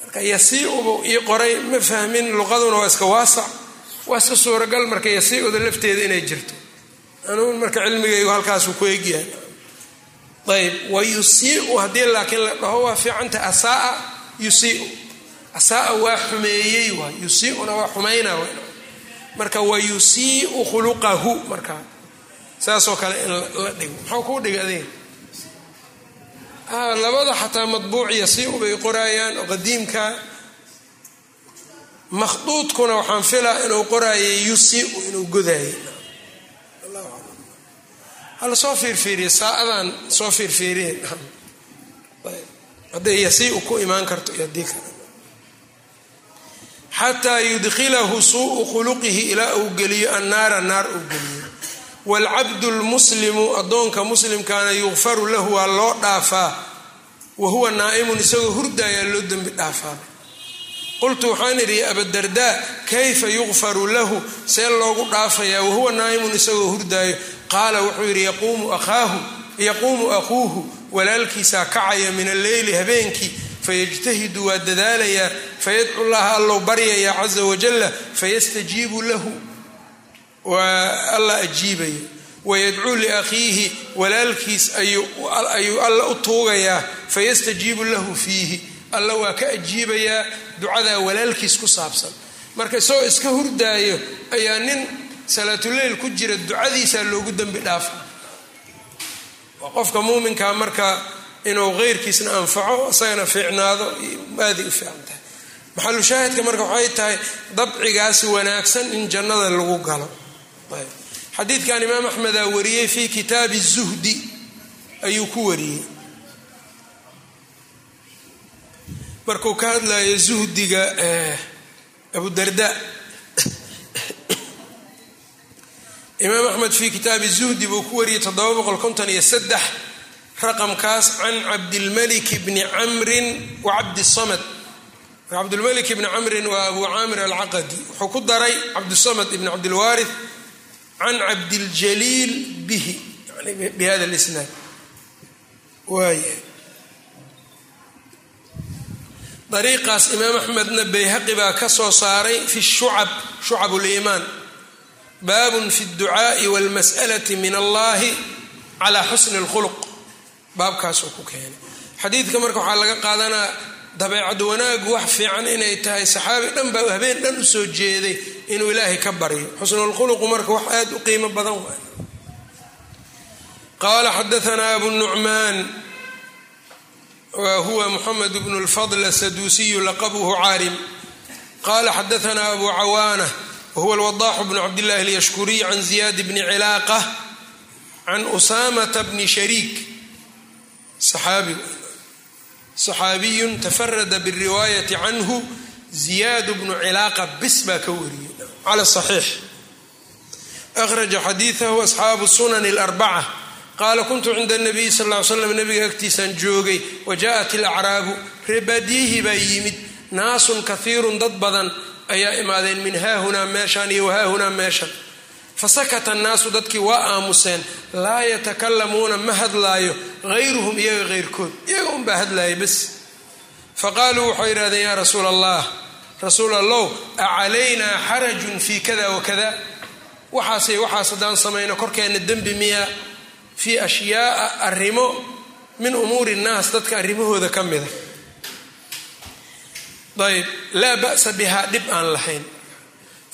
Marka yasiiubu ii qoray ma fahmin luqaduna waa iska waasac. Waa iska suuragal marka yasiiuda lafteeda inay jirto. Anugu marka cilmigaygu halkaasuu ku egyahay ayb wa yusiiu haddii laakiin la dhaho waa fiicanta asaaa yusiiu asaaa waa xumeeyey waay yusiiuna waa xumayna marka wa yusiiu khuluqahu marka. Saasoo kale in la dhigo. Maxaa kuu dhiga adiga? Labada xataa madbuuc yasiiu bay qoraayaan oo qadiimka makhduudkuna waxaan filaa inuu qoraayay yusiiu inuu godaayay. Hala soo fiirfiiriya saa-adan soo fiirfiiriye. Hadday yasiiu ku imaan karto iyo haddii kale xataa yudkhilahu suu'u khuluqihi ilaa uu geliyo annaara naar uu geliyo waalcabdu lmuslimu addoonka muslimkaana yukfaru lahu waa loo dhaafaa wa huwa naa'imun isagoo hurdaayaa loo dembi dhaafaaday qultu waxaan idhi ya abadardaa kayfa yukfaru lahu see loogu dhaafayaa wahuwa naa'imun isagoo hurdaayo qaala wuxuu yidhi yaquumu akhuuhu walaalkiisaa kacaya min alleyli habeenkii fayajtahidu waa dadaalayaa fayadcu llaha allow baryayaa caza wajalla fayastajiibu lahu waa alla ajiibaya wayadcuu liakhiihi walaalkiis ayuu alla u tuugayaa fayastajiibu lahu fiihi alla waa ka ajiibayaa ducadaa walaalkiis ku saabsan marka isagoo iska hurdaayo ayaa nin salaatuleyl ku jira ducadiisaa loogu dembi dhaafa waa qofka muuminkaa marka inuu keyrkiisna anfaco isagana fiicnaado aaday u fiican tahay maxalu shaahidka marka waxay tahay dabcigaas wanaagsan in jannada lagu galo. Xadiidkan imaam axmedaa wariyey fi kitaabi zuhdi ayuu ku wariyey. Markuu ka hadlayo zuhdiga abudarda imaam axmed fi kitaabi zuhdi buu ku wariyey raqamkaas can cabdilmalik bni camrin wa cabdisamad cabdilmalik bni camrin waa abu caamir alcaqadi wuxuu ku daray cabdisamad ibn cabdilwaari can cabdiljaliil bihi bi hada lisnaad waaya dariiqaas imaam axmedna bayhaqi baa ka soo saaray fi shucab shucab liimaan baabun fi اdducaaءi wاlmas'alati min allahi cala xusni اlkhuluq baabkaasuu ku keenay xadiidka marka waxaa laga qaadanaa dabeecad wanaagu wax fiican inay tahay. Saxaabi dhan baa habeen dhan u soo jeeday inuu ilaahay ka baryo. Xusnulkhuluqu marka wax aad u qiimo badan waay. Qaala xadaanaa abu nucmaan wa huwa muxamed bnu lfadl asaduusiyu laqabuhu caarim qala xadaanaa abu cawaana wahuwa alwadaaxu bnu cabdillahi alyashkuriy can ziyaad bni cilaaqa can usaamata bni shariik. Saxaabi saxaabiyun tafarada biriwaayati canhu ziyaad bnu cilaaqa bis baa ka wariyey cala saxiix akhraja xadiidahu asxaabu sunan اlarbaca qaala kuntu cinda nabiyi sal ly slam nabiga agtiisaan joogay wajaءat ilacraabu reebaadiyihii baa yimid naasun kahiirun dad badan ayaa imaadeen min haahunaa meeshaan iyo wahaahunaa meeshan fasakata annaasu dadkii waa aamuseen laa yatakalamuuna ma hadlaayo hayruhum iyaga heyrkood iyaga unbaa hadlaaya bes faqaaluu waxay yidhahdeen yaa rasuula allah rasuul allow acalaynaa xarajun fii kada wakada waxaasay waxaas haddaan samayno korkeenna dembi miya fii ashyaaa arrimo min umuuri nnaas dadka arrimahooda ka mida ayb laa ba'sa bihaa dhib aan lahayn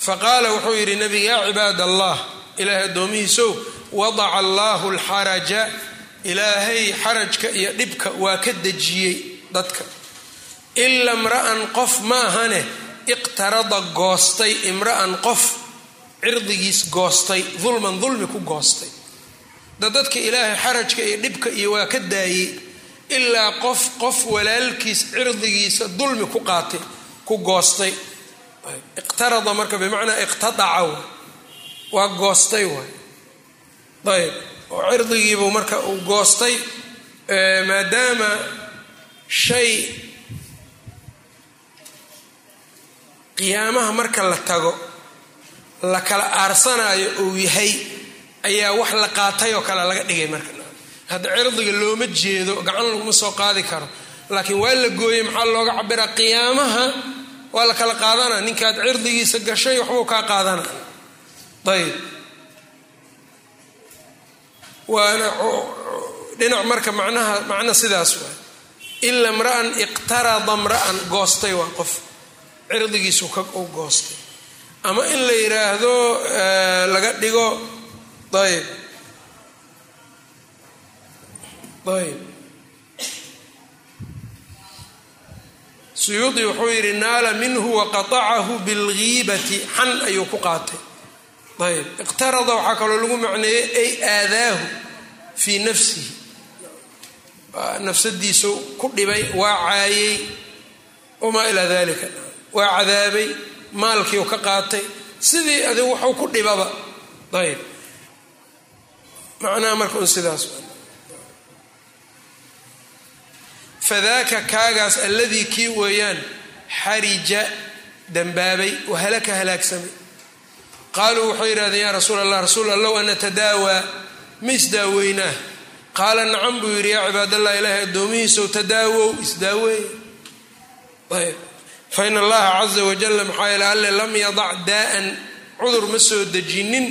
faqaala wuxuu yidhi nabiga yaa cibaad allah ilaahay addoomihiisow wadaca allaahu alxaraja ilaahay xarajka iyo dhibka waa ka dejiyey dadka. Ila imra'an qof maahane iqtarada goostay imra'an qof cirdigiis goostay dulman dulmi ku goostay. Da dadka ilaahay xarajka iyo dhibka iyo waa ka daayey ilaa qof qof walaalkiis cirdigiisa dulmi ku qaatay ku goostay iqtarada marka bimacnaa iqtadaca waa goostay waay ayb oo cirdigiibuu marka uu goostay maadaama shay qiyaamaha marka la tago la kala aarsanayo uu yahay ayaa wax la qaatay oo kale laga dhigay marka. Hadda cirdiga looma jeedo gacan laguma soo qaadi karo laakiin waa la gooyey maxaa looga cabiraa qiyaamaha waa la kala qaadana. Ninkaad cirdigiisa gashay waxbuu kaa qaadana. Ayb waana dhinac marka macnaha macno sidaas waay. Ila mra'an iqtarada mra'an goostay waa qof. Cirdigiisu u goostay. Ama in la yidhaahdo laga dhigo ayb ayb suyuudi wuxuu yidhi naala minhu waqatacahu bilgiibati xan ayuu ku qaatay. Ayb iqtarada waxaa kaloo lagu macneeyey ay aadaahu fii nafsihi. Nafsadiisu ku dhibay waa caayey wamaa ilaa dalika waa cadaabay maalkiiu ka qaatay. Sidii adigu waxuu ku dhibaba. Ayb. Macnaha marka un sidaas fadaaka kaagaas alladii kii weeyaan xarija dambaabay wahalaka halaagsamay. Qaaluu waxay yidhahdeen yaa rasuul allah rasuul allow ana tadaawaa ma isdaaweynaa qaala nacam buu yidhi yaa cibaadallah ilaahay addoomihiisow tadaawow isdaaweey ayb. Fa allaha caza wajalla maxaa yeele alle lam yadac daa'an cudur ma soo dejinin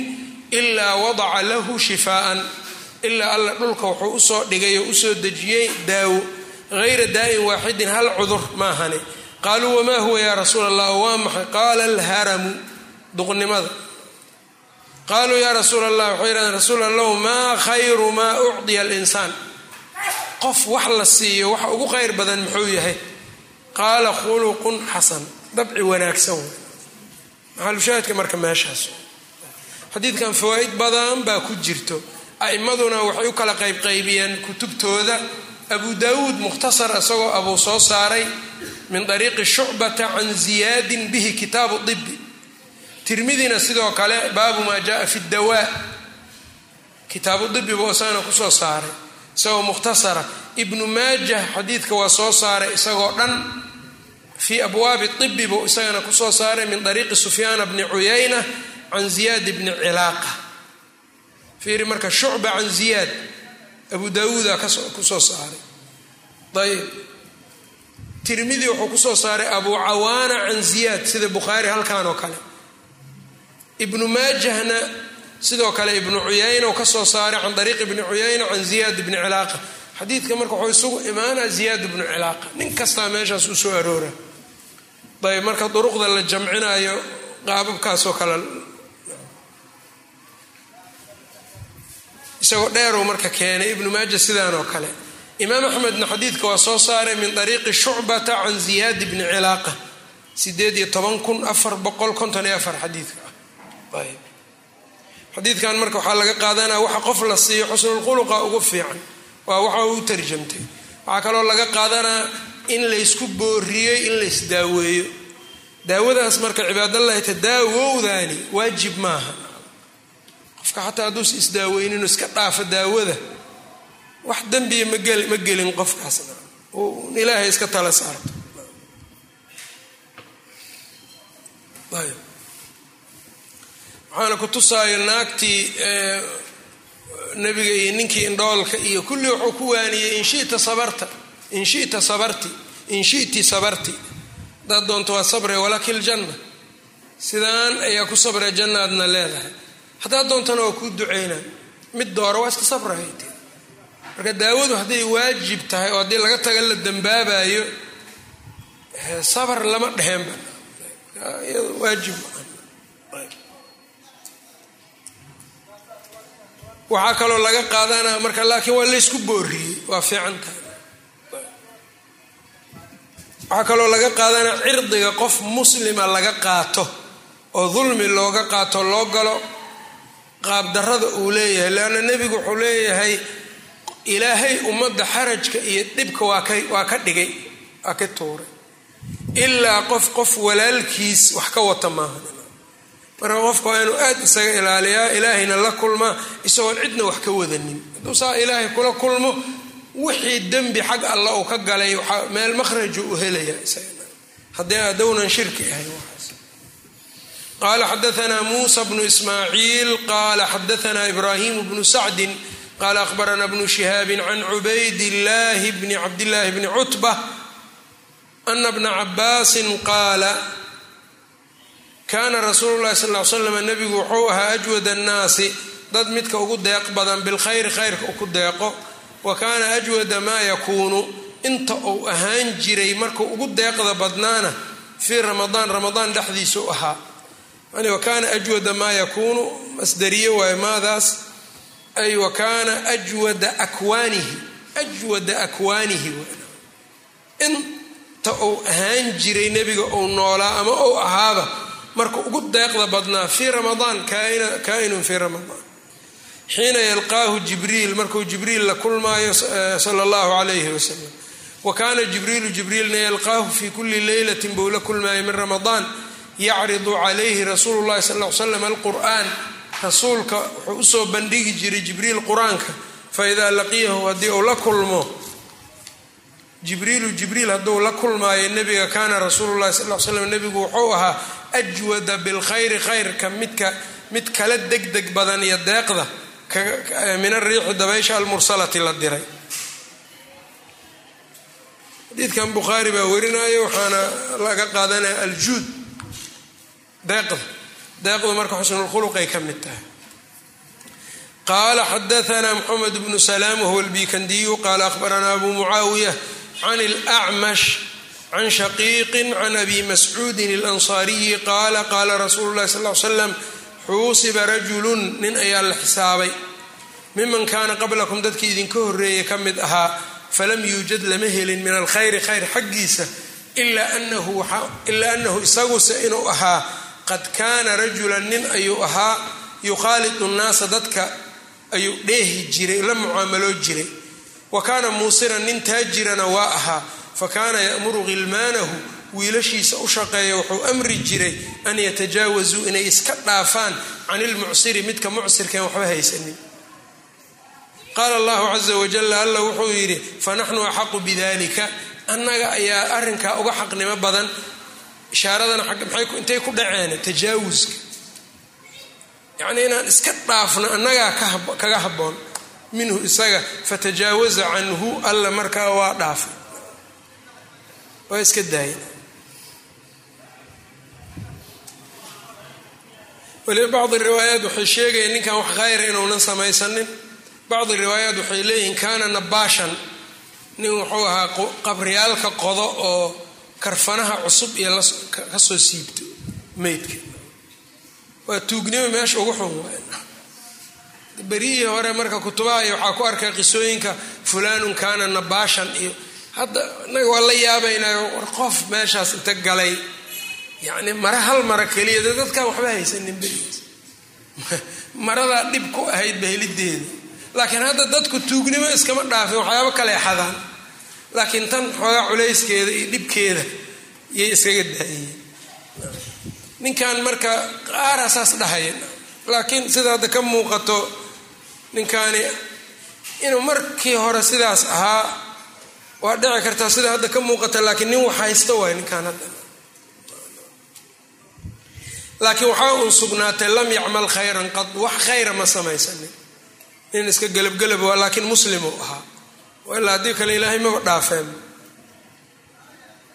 ilaa wadaca lahu shifaa'an. Ilaa alla dhulka wuxuu u soo dhigay oo u soo dejiyey daawo hayra daa'in waaxidin hal cudur maahane qaaluu wamaa huwa yaa rasuul allah waa maxay qaala alharamu duqnimada qaaluu yaa rasuul allah waxay yidhahdeen rasuul allahu maa khayru maa ucdiya alinsaan qof wax la siiyo waxa ugu khayr badan muxuu yahay qaala khuluqun xasan dabci wanaagsan wey maxalushaahidka marka meeshaas xadiidkan fawaa'id badan baa ku jirto a'immaduna waxay u kala qaybqaybiyeen kutubtooda abu daawuud mukhtasar isagoo abuu soo saaray min ariiqi shucbata can ziyaadin bihi kitaabu dibi tirmidina sidoo kale baabu maa jaaa fi dawaa kitaabu dibi buu isagana ku soo saaray. Isagoo mukhtasara ibnu maajah xadiidka waa soo saaray isagoo dhan. Fii abwaabi ibi buu isagana ku soo saaray min ariiqi sufyaana bni cuyayna can ziyaad bni cilaaqa. Fiiri marka shucba can ziyaad abu daawuuda ku soo saaray. Ayb tirmidi wuxuu ku soo saaray abu cawaana can ziyaad sida bukhaari halkan oo kale. Ibnu maajahna sidoo kale ibnu cuyayna u ka soo saaray can ariiq ibni cuyayna can ziyaad bni cilaaqa. Xadiidka marka wuxuu isugu imaanaa ziyaad bnu cilaaqa. Nin kastaa meeshaas u soo aroora ayb marka duruqda la jamcinayo qaababkaasoo kale isagoo dheeruu marka keenay ibnu maaja sidaan oo kale. Imaam axmedna xadiidka waa soo saaray min ariiqi shucbata can ziyaad bni cilaaqa. Sideed iyo toban kun afar boqol konton iyo afar xadiidka. Xadiidkan marka waxaa laga qaadanaya waxa qof la siiyo xusnulkhuluqa ugu fiican. Waa waxa uu tarjamtay. Waxaa kaloo laga qaadanaa in laysku booriyey in laysdaaweeyo daawadaas marka cibaadallahi tadaawowdaani waajib maaha qofka xataa hadduusa isdaaweyninoo iska dhaafo daawada wax dembiya ma gelin qofkaasna ilaahay iska tala saarto. Waxaana ku tusaayo naagtii nabiga iyo ninkii indhoolka iyo kulli wuxuu ku waaniyey inshita sabarta in shita sabarti in shiti sabarti. Hadaad doonto waa sabre walaki ljanna sidaan ayaa ku sabree jannaadna leedahay haddaad doontana waa kuu duceynaa mid doora waa iska sabrahayte marka daawadu hadday waajib tahay oo haddii laga taga la dambaabayo sabar lama dheheenba waajib waxaa kaloo laga qaadanaa marka laakiin waa laysku booriyey. Waa fiican waxaa kaloo laga qaadanaa cirdiga qof muslima laga qaato oo dulmi looga qaato loo galo qaabdarada uu leeyahay leanna nebigu wuxuu leeyahay ilaahay ummadda xarajka iyo dhibka waa ka dhigay waa ka tuuray. Ilaa qof qof walaalkiis wax ka wata maaha. Marka qofka waa inuu aad isaga ilaaliyaa ilaahayna la kulmaa isagoon cidna wax ka wadanin. Hadduu saa ilaahay kula kulmo wixii dembi xag alla uu ka galay meel makhraju u helaya haddii adownan shirki waxaas qala xadaanaa muusa bnu ismaaciil qala xadaanaa ibrahim bnu sacdin qala ahbarana bnu shihaabi can cubayd llahi bni cabdillaahi bni cutba ana bna cabaasin qaala kaana rasuulu llahi sal l slam nabigu wuxuu ahaa ajwad annaasi dad midka ugu deeq badan bilkhayri khayrka ku deeqo wa kaana ajwada maa yakuunu inta uu ahaan jiray markuu ugu deeqda badnaana fii ramadaan ramadaan dhexdiisu ahaa yani wa kaana ajwada maa yakuunu masdariye waayo maadaas ay wa kaana ajwada akwaanihi ajwada akwaanihi inta uu ahaan jiray nebiga uu noolaa ama uu ahaaba marka ugu deeqda badnaa fii ramadaan kaainun fii ramadaan. Xiina yalqaahu jibriil markuu jibriil la kulmaayo sala allahu calayhi wasalam wa kaana jibriilu jibriilna yalqaahu fii kulli leylatin buu la kulmaayay min ramadaan yacridu calayhi rasuulu llahi sal l slam alqur'aan. Rasuulka wuxuu u soo bandhigi jiray jibriil qur'aanka. Fa idaa laqiyahu haddii uu la kulmo jibriilu jibriil hadduu la kulmaayo nebiga kaana rasuulu llahi sal l slam nebigu wuxuu ahaa ajwada bilkhayri khayrka midka mid kala degdeg badan iyo deeqda min ariixi dabaysha almursalati la diray. Xadiidkan bukhaari baa warinaayo waxaana laga qaadanaya aljuud deeqda deeqdu marka xusnulkhuluqay ka mid tahay. Qaala xadaanaa mxamed bnu salaam wahuwa lbikandiyu qaala ahbaranaa abu mucaawiya can اlacmash can shaqiiqin can abi mascuudin اlansaariyi qaala qaala rasuulu lahi sal l slam xuusiba rajulun nin ayaa la xisaabay. Miman kaana qablakum dadkii idinka horeeyay ka mid ahaa falam yuujad lama helin min alkhayri khayr xaggiisa ilaa anahu isaguse inuu ahaa qad kaana rajulan nin ayuu ahaa yukhaalidu nnaasa dadka ayuu dheehi jiray la mucaamaloo jiray. Wa kaana muusiran nin taajirana waa ahaa fa kaana ya'muru khilmaanahu wiilashiisa u shaqeeya wuxuu amri jiray an yatajaawasuu inay iska dhaafaan can ilmucsiri midka mucsirkeen waxba haysanin. Qaala allahu caza wajal alla wuxuu yidhi fanaxnu axaqu bidalika annaga ayaa arrinkaa uga xaqnimo badan ishaaradana intay ku dhaceen tajaawuska yacnii inaan iska dhaafno annagaa kaga habboon minhu isaga fatajaawaza canhu alla markaa waa dhaafay. Waa iska daaya waliba bacdi riwaayaat waxay sheegayeen ninkan wax khayra inuunan samaysanin. Bacdi riwaayaat waxay leeyihiin kaana nabaashan. Nin wuxuu ahaa qabriyaalka qodo oo karfanaha cusub iyo ka soo siibto meydka waa tuugnimo meesha ugu xun berihii hore marka kutubaha iyo waxaa ku arkay qisooyinka fulaanun kaana nabaashan iyo hadda inaga waa la yaabaynayo war qof meeshaas inta galay. Yacni mara hal mara keliya de dadkan waxba haysanin berigiis maradaa dhib ku ahayd bahelideeda laakiin hadda dadku tuugnimo iskama dhaafin waxyaabo kale xadaan laakiin tan xoogaa culayskeeda iyo dhibkeeda yay iskaga daayeen. Ninkan marka qaara saas dhahaya laakiin sida hadda ka muuqato ninkaani inuu markii hore sidaas ahaa waa dhici kartaa sida hadda ka muuqata laakiin nin wax haysta waay ninkaan hadda. Laakiin waxaa uun sugnaatay lam yacmal khayran qad wax khayra ma samaysanin. Nin iska gelabgelab waa laakiin muslimuu ahaa ilaa haddii kale ilaahay maba dhaafeen.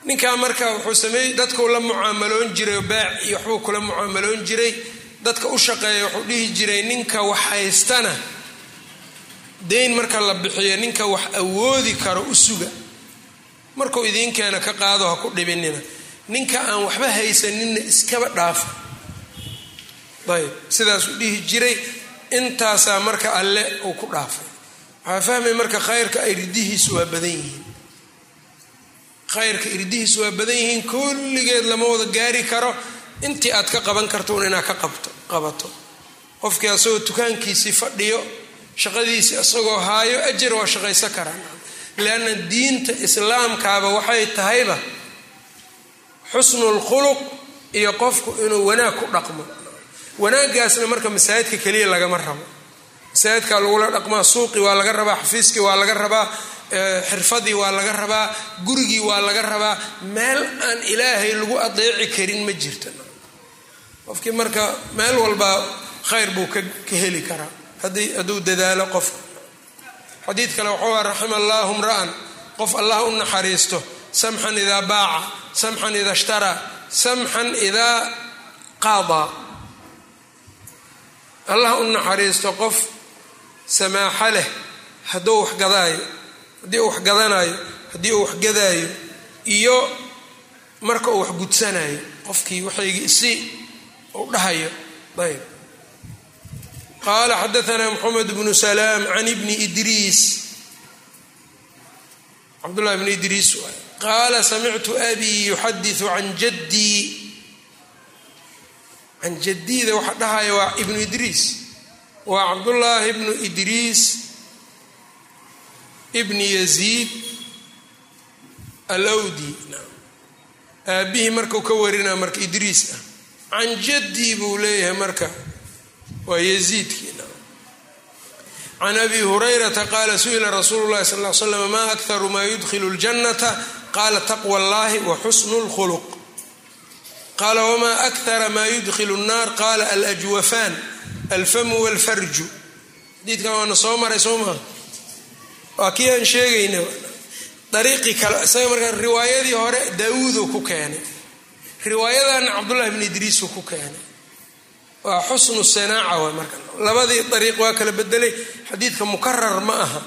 Ninkaa marka wuxuu sameeyey dadkuu la mucaamaloon jiray baac iyo waxbuu kula mucaamaloon jiray. Dadka u shaqeeya wuxuu dhihi jiray ninka wax haystana dayn marka la bixiyo ninka wax awoodi karo u suga. Markuu idiinkeena ka qaado ha ku dhibinina. Ninka aan waxba haysaninna iskaba dhaafa. Ayb sidaasuu dhihi jiray. Intaasaa marka alle uu ku dhaafay waxaa fahmay marka khayrka irdihiisu waa badan yihiin. Khayrka irdihiisu waa badan yihiin kulligeed lama wada gaari karo. Intii aad ka qaban karto un inaad ka qabto qabato. Qofkii asagoo dukaankiisii fadhiyo shaqadiisii isagoo haayo ajar waa shaqaysan karaan. Lianna diinta islaamkaaba waxay tahayba xusnul khuluq iyo qofku inuu wanaag ku dhaqmo. Wanaaggaasna marka masaajidka keliya lagama rabo masaajidkaa lagula dhaqmaa suuqii waa laga rabaa xafiiskii waa laga rabaa xirfadii waa laga rabaa gurigii waa laga rabaa. Meel aan ilaahay lagu adeeci karin ma jirta. Qofkii marka meel walba khayr buu ka heli karaa. Hadduu dadaalo qofka xadiid kale waxuu raxima allaahu mra'an qof allah u naxariisto samxan idaa baaca samxan ida ishtaraa samxan idaa qaadaa allah u naxariisto qof samaaxo leh hadduu waxgadaayo haddii uu waxgadanayo haddii uu waxgadaayo iyo marka uu waxgudsanayo qofkii waxaygii si uu dhahayo ayb. Qaala xadaanaa moxamed bnu salaam can ibni idriis. Cabdullahi bni idriis qaala samictu abii yuxadiu can jaddii. Can jadiida waxa dhahaya waa ibnu idriis waa cabdullaahi bnu idriis ibni yaziid alawdi. Aabihii markau ka warinaa marka idriis ah can jaddii buu leeyahay marka. Waa yaziidkii. Can abi hurayrata qaala su'ila rasuulu llahi sal l slam ma akharu ma yudkhilu ljannata qaala taqwa allahi wa xusnu lkhuluq qaala wma akhara ma yudkhilu nnaar qaala alajwafaan alfamu walfarju. Xadiidkan waana soo maray soo maa waa kii aan sheegayna. Dariiqii kale isaga markaa riwaayadii hore daawuuduu ku keenay. Riwaayadanna cabdullahi bni idriisuu ku keenay. Waa xusnu sanaaca wa marka. Labadii dariiq waa kala bedelay xadiidka mukarar ma aha.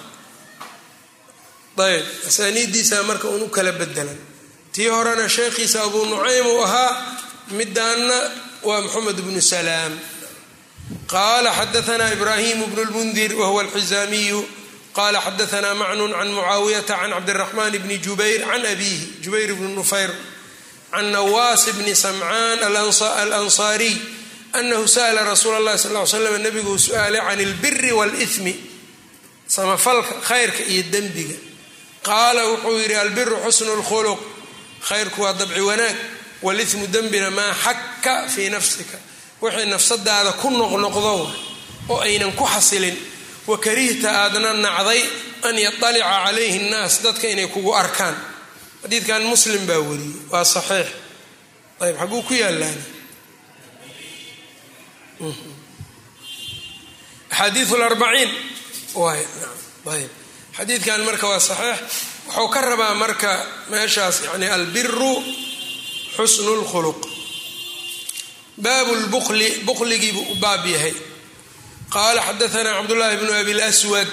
Ayb asaaniiddiisa marka unu kala bedelan tii horena sheekhiisa abuu nucaym uu ahaa midaanna waa moxamed bnu salaam qaala xadaana ibrahim bnu lmundir wahuwa alxizaamiyu qala xadaana macnun can mucaawiyata can cabdiraxmaan bni jubayr can abiihi jubayr bni nufayr can nawaas bni samcaan alansaariy anahu sa'la rasuula اllahi sal l slam nabiguu su-aalay can اlbiri wاlإثmi samafalka khayrka iyo dembiga qaala wuxuu yidhi albiru xusnu اlkhuluq khayrku waa dabci wanaag wاlإثmu dembina maa xaka fii nafsika wixii nafsadaada ku noqnoqdo oo aynan ku xasilin wakarihta aadna nacday an yaطalica calayhi اnnaas dadka inay kugu arkaan. Xadiidkan muslim baa wariyey waa saxiix. Ayb xaguu ku yaalaan axaadiiu larbaciin waay ayb xadiidkan marka waa saxiix. Wuxuu ka rabaa marka meeshaas yani albiru xusnu lkhuluq baabu lbukli bukligiibuu u baab yahay. Qaala xadaana cabdullahi bnu abi lswad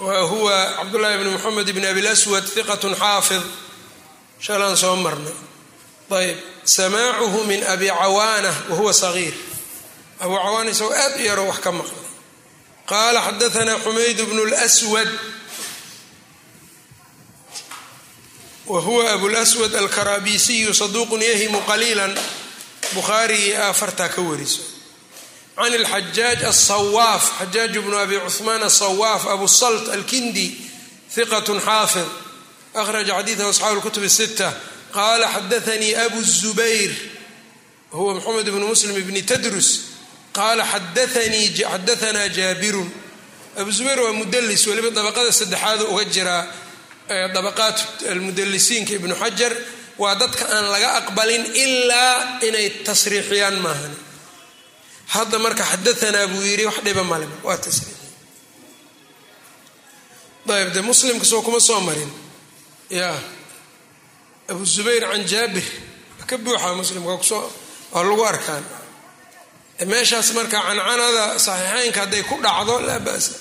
wa huwa cabdullahi bni moxamed bni abi lswad hiqat xaafid. Shalaan soo marnay. Ayb samaacuhu min abi cawaana wahuwa sagiir abu cawaana isagoo aad u yaroo wax ka maqlay. Qaala xadaana xumayd bnu lswad wa huwa abulswad alkarabisiyu saduuqun yahimu qaliila bukhaarigii afartaa ka wariso. Can alxajaaj asawaaf xajaaj bnu abi cuhmaan asawaaf abu salt alkindi hiqat xaafid akhraja xadiidahu asxaabu lkutubi sita qaala xadaanii abu zubayr huwa maxamed bnu muslim ibni tadrus. Qaala xadaanaa jaabirun. Abu zubayr waa mudelis weliba dabaqada saddexaadu uga jiraa dabaqaat almudalisiinka ibnu xajar waa dadka aan laga aqbalin ilaa inay tasriixiyaan maahan. Hadda marka xadaanaa buu yidhi wax dhiba male waa tasriixiy ayb de muslimka soo kuma soo marin. Ya abu zubayr can jaabir ka buuxa muslimka ku soo waa lagu arkaan. Meeshaas marka cancanada saxiixeynka hadday ku dhacdo laa basa.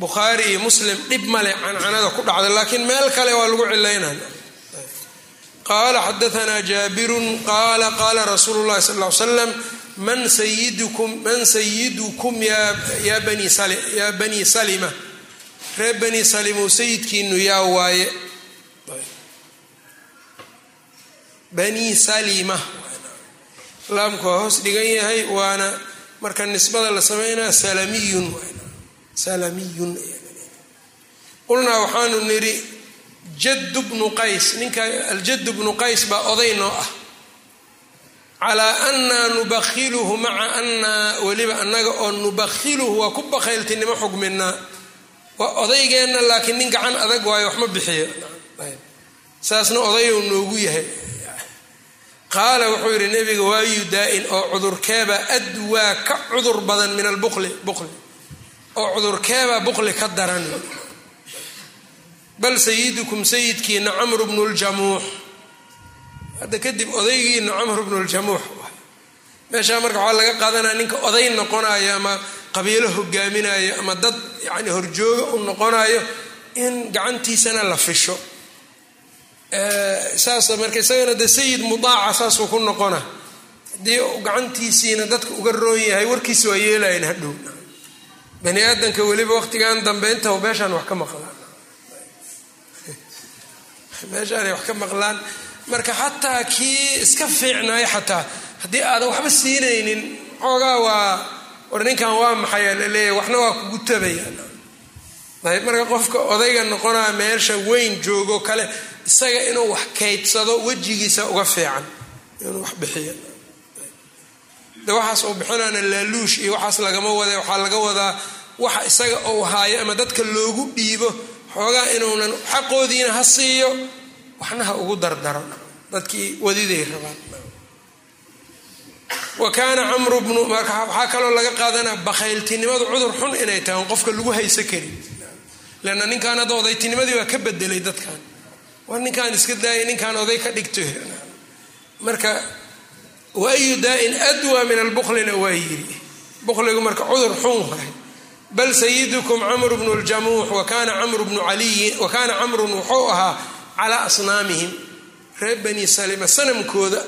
Bukhaari iyo muslim dhib male cancanada ku dhacda laakiin meel kale waa lagu cilaynay qaala xadaanaa jaabirun qaala qaala rasuulu llahi sal l slam man sayidukum man sayidukum yaa banii salima reer banii salimow sayidkiinu yaa waaye banii salima laamku waa hoos dhigan yahay waana marka nisbada la sameynaya salamiyun salamiyun qulnaa waxaanu nidhi jaddu bnu qays ninka aljaddu bnu qays baa oday noo ah. Calaa annaa nubakhiluhu maca annaa weliba annaga oo nubakhiluhu waa ku bakhayltinimo xugminaa waa odaygeenna laakiin nin gacan adag waayo waxma bixiyo. Saasna odayou noogu yahay. Qaala wuxuu yidhi nebiga waayu daa-in oo cudurkeebaa adwaa ka cudur badan min albukli bukli oo cudurkeebaa bukli ka daran bal sayidukum sayidkiina camru bnu ljamuux hadda kadib odaygiina camru bnu ljamuux meeshaa marka waxaa laga qaadanaya ninka oday noqonayo ama qabiilo hogaaminayo ama dad yani horjooga u noqonayo in gacantiisana la fisho. Saas marka isagana de sayid mudaaca saasuu ku noqona. Haddii gacantiisiina dadka uga roon yahay warkiisa waa yeelayan hadhow. Bani aadamka weliba waqtigan dambe inta meeshaan wax ka maqlaan meeshaanay wax ka maqlaan. Marka xataa kii iska fiicnayo xataa haddii aadan waxba siinaynin xoogaa waa war ninkan waa maxaya laleeyahy waxna waa kugu tabayaan ayb marka qofka odayga noqonaa meesha weyn joogo kale isaga inuu wax kaydsado wejigiisa uga fiican. Inuu wax bixiyo. De waxaas uu bixinaana laaluush iyo waxaas lagama wada waxaa laga wadaa waxa isaga uu haayo ama dadka loogu dhiibo xoogaa inuunan xaqoodiina ha siiyo waxna ha ugu dardaro dadkii wadiday rabaan. Wa kaana camru bnu waxaa kaloo laga qaadanaa bakhayltinimadu cudur xun inay tahay qofka lagu hayso karin leanna ninkaan hadda odaytinimadii waa ka bedelay dadkan. War ninkaan iska daayay ninkaan oday ka dhigto. Marka wa ayu daa-in adwa min albuklina waa yiri. Bukligu marka cudur xun waay bal sayidukum camru bnu ljamuux wakana camru bnu caliyin wa kaana camrun wuxuu ahaa calaa asnaamihim reer bani salima sanamkooda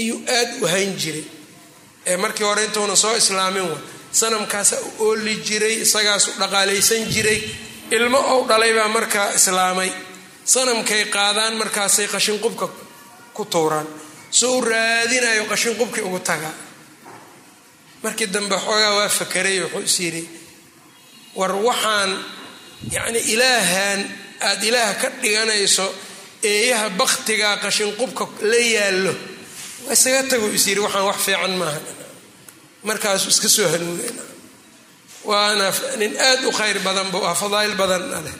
ayuu aada u hayn jiray ee markii hore intuuna soo islaamin wa sanamkaasa u ooli jiray isagaasu dhaqaalaysan jiray ilmo ou dhalay baa markaa islaamay sanamkay qaadaan markaasay qashinqubka ku tuuraan soo u raadinayo qashinqubkii ugu tagaa markii dambe xoogaa waa fakeray wuxuu is yidhi war waxaan yacni ilaahan aada ilaah ka dhiganayso eeyaha baktigaa qashinqubka la yaallo. Isaga tago is yidhi waxaan wax fiican maaha. Markaasuu iska soo hanuunay. Waana nin aad u khayr badan buu ah fadaa'il badan aleh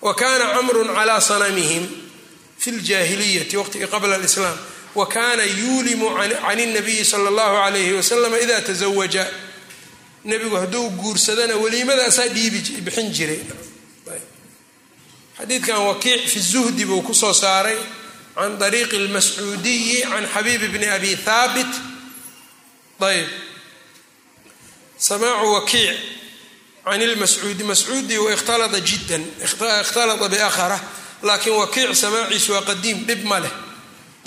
wa kaana camrun calaa sanamihim fi ljaahiliyati waqtigii qabla alislaam. Wa kaana yuulimu can اnabiyi sala اllahu alayhi wasalam ida tazawaja nebigu hadduu guursadana weliimadaasaa dhiibi bixin jiray. Xadiidkan wakiic fi zuhdi buu ku soo saaray can ariiqi اlmascuudiyi can xabiib bni abi haabit ayb. Samaacu wakiic can lmascuudi mascuudi wa ikhtalaa jiddan ikhtalaa biakhara laakiin wakiic samaaciisu waa qadiim dhib ma leh.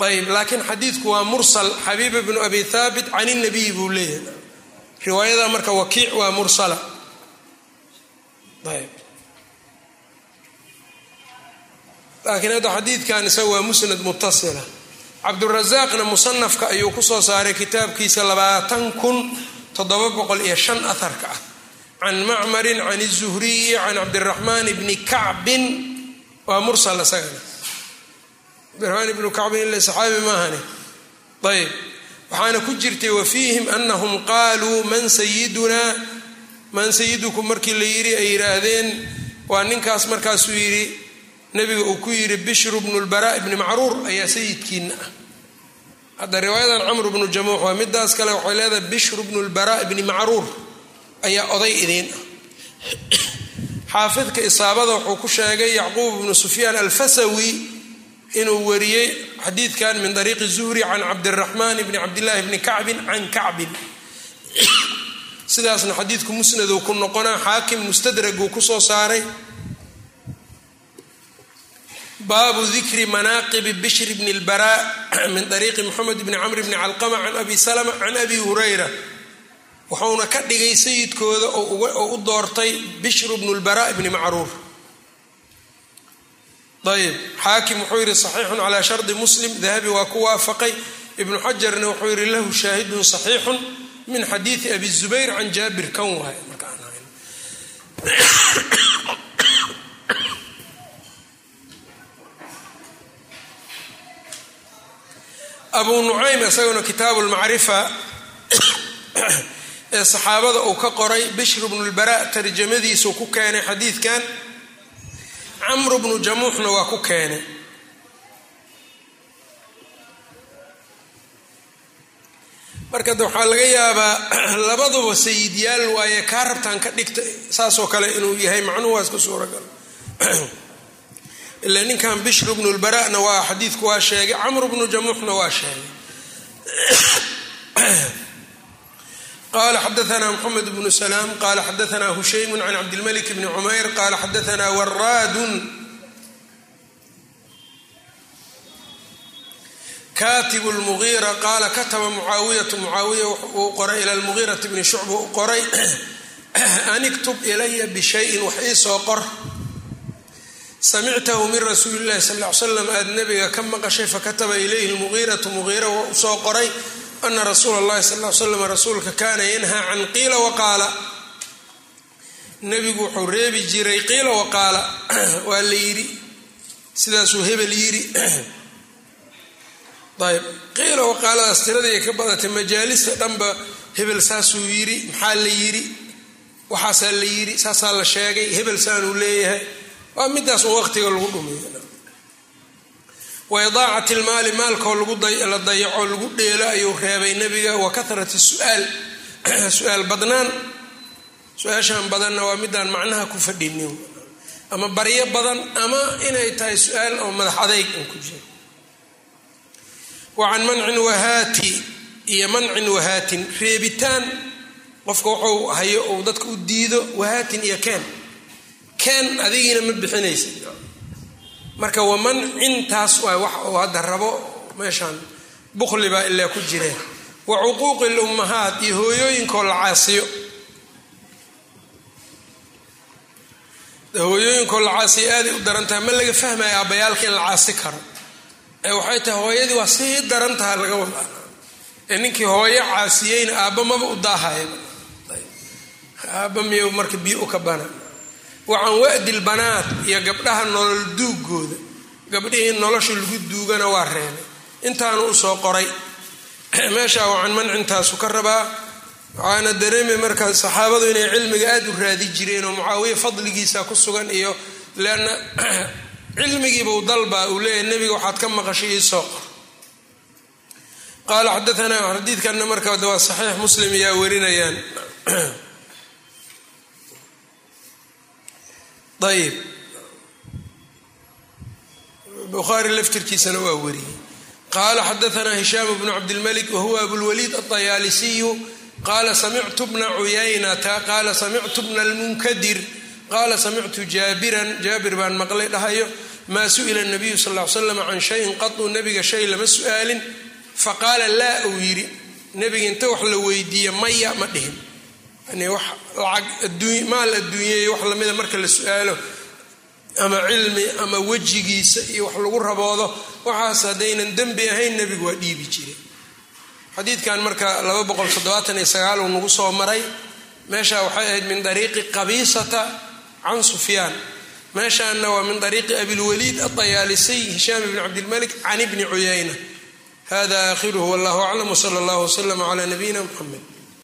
Ayb laakiin xadiidku waa mursal xabiib bnu abi haabit can اnabiy buu leeyahay riwaayada marka wakiic waa mursala. Ayb. Laakiin hadda xadiidkan isaga waa musnad mutasila cabdurasaaqna musanafka ayuu ku soo saaray kitaabkiisa labaatan kun toddoba boqol iyo shan aharka ah. Can macmarin can الzuhriyi can cabdiraxmaan bni kacbin. Waa mursal isagana cabdiraxmaan ibnu kacbin ila saxaabi maahane ayb waxaana ku jirtay wafiihim anahum qaaluu man sayidunaa man sayidukum markii la yidhi ay yidhaahdeen waa ninkaas markaasuu yidhi nabiga uu ku yidhi bishru bnu lbaraa ibni macruur ayaa sayidkiina ah. Hadda riwaayadan camru bnu jamuux waa midaas kale waxay leedahay bishru bnu lbaraa ibni macruur ayaa oday idiin ah. Xaafidka isaabada wuxuu ku sheegay yacquub bnu sufyaan alfasawi inuu wariyey xadiidkan min ariiqi zuhri can cabdiraxmaan bni cabdillaahi bni kacbin can kacbin. Sidaasna xadiidku musnaduu ku noqonaa xaakim mustadraguu ku soo saaray. Baabu dikri manaaqibi bishri bni lbaraa min ariiqi moxamed bni camr bni calqama can abi salama can abi hurayra. Wuxuuna ka dhigay sayidkooda oo u doortay bishru bnu lbaraa bni macruur ayb xaakim wuxuu yidhi saxiixun calaa shardi muslim. Dahabi waa ku waafaqay. Ibnu xajarna wuxuu yidhi lahu shaahidun saxiixun min xadiidi abi zubayr can jaabir. Kan waay abu nucaym isaguna kitaabu lmacrifa ee saxaabada uu ka qoray bishru bnu lbara tarjamadiisuu ku keenay xadiidkan camru bnu jamuuxna waa ku keenay. Marka waxaa laga yaabaa labaduba sayidyaal waaye kaa rabtaan ka dhigta saasoo kale inuu yahay macnuhu waa iska suuragal ila ninkan bishru bnu lbara'na waa xadiidku waa sheegay camru bnu jamuuxna waa sheegay qala xadaana mxamed bnu salaam qala xadaana hushaymu can cabdilmalik bni cumayr qala xadaana waraadun katib lmugiira qaala kataba mucaawiyatu mucaawiya uu qoray ila lmugiirati bni shucba u qoray an iktub ilaya bishayin wax iisoo qor samictahu min rasuuli llahi sal ly slam aad nabiga ka maqashay fakataba ilayhi lmugiiratu mugiira waa u soo qoray ana rasuula اllahi sal l slam rasuulka kaana yanhaa can qiila waqaala nebigu wuxuu reebi jiray qiila waqaala waa la yidhi sidaasuu hebel yidhi ayb qiila waqaaladaas tiradii ka badatay majaalista dhanba hebel saasuu yidhi maxaa la yidhi waxaasaa la yidhi saasaa la sheegay hebel saanuu leeyahay waa midaas un waqtiga lagu dhumiyo wa idaacati lmaali maalkoo la dayaco lagu dheelo ayuu reebay nebiga. Wa kahrati su'aal su'aal badnaan. Su'aashan badanna waa midaan macnaha ku fadhinin. Ama baryo badan ama inay tahay su'aal oo madax adayg an ku jiro wa can mancin wahaati iyo mancin wahaatin reebitaan qofka wuxuu hayo uu dadka u diido wahaatin iyo keen. Keen adigiina ma bixinaysid marka wa mancintaas waa wax uu hadda rabo meeshaan bukhli baa ilaa ku jireen wa cuquuqi lummahaat iyo hooyooyinkoo la caasiyo. Hooyooyinkoo la caasiyo aaday u daran tahay ma laga fahmaya aabbayaalka in la caasi karo. Ee waxay tahay hooyadii waa sii daran taha laga wadaa ee ninkii hooyo caasiyeyna aabba maba u daahaya aabba miy marka biyo u ka bana wacan wa'dil banaat iyo gabdhaha nolol duugooda gabdhihii nolosha lagu duugana waa reebay. Intaanu u soo qoray. Meeshaa wacan mancintaasu ka rabaa. Waxaana dareemay marka saxaabadu inay cilmiga aada u raadi jireen oo mucaawiya fadligiisa ku sugan iyo leanna cilmigiibuu dalba uu leeyahay nebiga waxaad ka maqashay iisoo qor. Qaala xadaanaa xadiidkanna marka waa saxiix muslim ayaa warinayaan ayib bukhaari laftirkiisana waa wariyey qaala xadaanaa hishaam bnu cabdilmalik wahuwa abulwaliid aطayaalisiyu qaala samictu bna cuyaynata qaala samictu bna lmunkadir qaala samictu jaabiran jaabir baan maqlay dhahayo maa su'ila nabiyu sal l slam can shayin qaduu nebiga shay lama su'aalin faqaala laa uu yidhi nebiga inta wax la weydiiye maya ma dhihin wax lacag maal adduunyay wax lamida marka la su'aalo ama cilmi ama wejigiisa iyo wax lagu raboodo waxaas haddaynan dembi ahayn nebigu waa dhiibi jiray. Xadiidkan marka uu nagu soo maray meesha waxay ahayd min dariiqi qabiisata can sufyaan. Meeshaana waa min dariiqi abilwaliid aطayaalisiy hishaam bni cabdilmalik can ibni cuyayna. Hada aakhiruhu wallahu aclam wsala allah wslama cla nabiyina mxamed